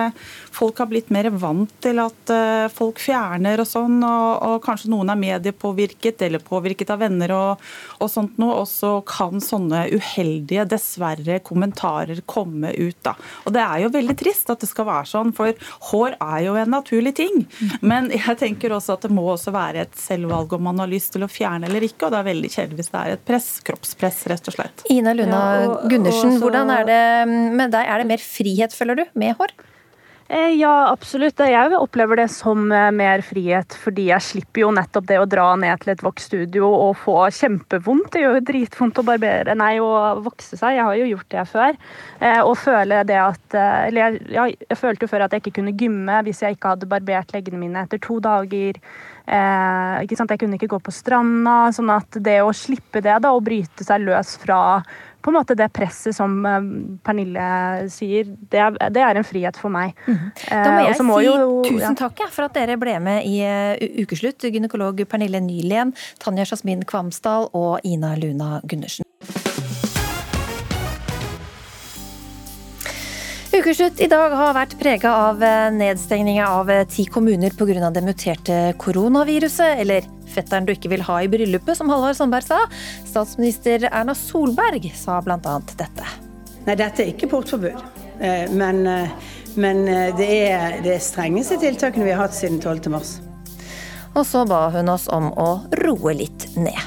folk har blitt mer vant til at uh, folk fjerner og sånn, og, og, kanskje noen er mediepåvirket eller påvirket av venner og, og sånt noe, og så kan sånne uheldige, dessverre, kommentarer komme ut, da. Og det er jo veldig trist at det skal være sånn, for hår er jo en naturlig ting. Men jeg tenker også at det må også være et selvvalg om man har lyst til å fjerne eller ikke, og det er veldig kjedelig hvis det er et press, kroppspress, rett og slett. Ina Luna ja, og, Gundersen, og så, hvordan er det med deg? Er det mer frihet, føler du, med hår? Ja, absolutt. Jeg opplever det som mer frihet, fordi jeg slipper jo nettopp det å dra ned til et voksstudio og få kjempevondt. Det gjør jo dritvondt å barbere, nei, å vokse seg. Jeg har jo gjort det før. Og føle det at Eller jeg, jeg følte jo før at jeg ikke kunne gymme hvis jeg ikke hadde barbert leggene mine etter to dager. Eh, ikke sant? Jeg kunne ikke gå på stranda. sånn at det å slippe det da, og bryte seg løs fra på en måte det presset som Pernille sier, det er, det er en frihet for meg. Mm. Da må jeg må si jo, tusen takk ja, for at dere ble med i Ukeslutt. Gynekolog Pernille Nylien, Tanja Jasmin Kvamsdal og Ina Luna Gundersen. Ukeslutt i dag har vært prega av nedstengninga av ti kommuner pga. det muterte koronaviruset, eller fetteren du ikke vil ha i bryllupet, som Halvard Sandberg sa. Statsminister Erna Solberg sa bl.a. dette. Nei, dette er ikke portforbud. Men, men det er det strengeste tiltakene vi har hatt siden 12. mars. Og så ba hun oss om å roe litt ned.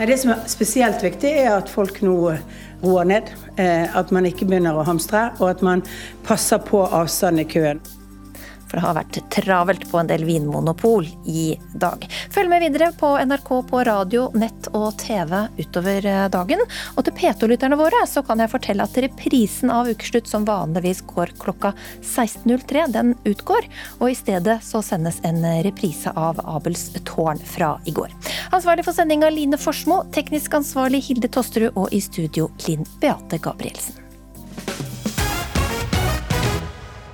Det som er spesielt viktig, er at folk nå roer ned. At man ikke begynner å hamstre, og at man passer på avstanden i køen. For det har vært travelt på en del vinmonopol i dag. Følg med videre på NRK på radio, nett og TV utover dagen. Og til P2-lytterne våre så kan jeg fortelle at reprisen av Ukeslutt som vanligvis går klokka 16.03, den utgår. Og i stedet så sendes en reprise av Abels tårn fra i går. Ansvarlig for sendinga Line Forsmo, teknisk ansvarlig Hilde Tosterud og i studio Linn Beate Gabrielsen.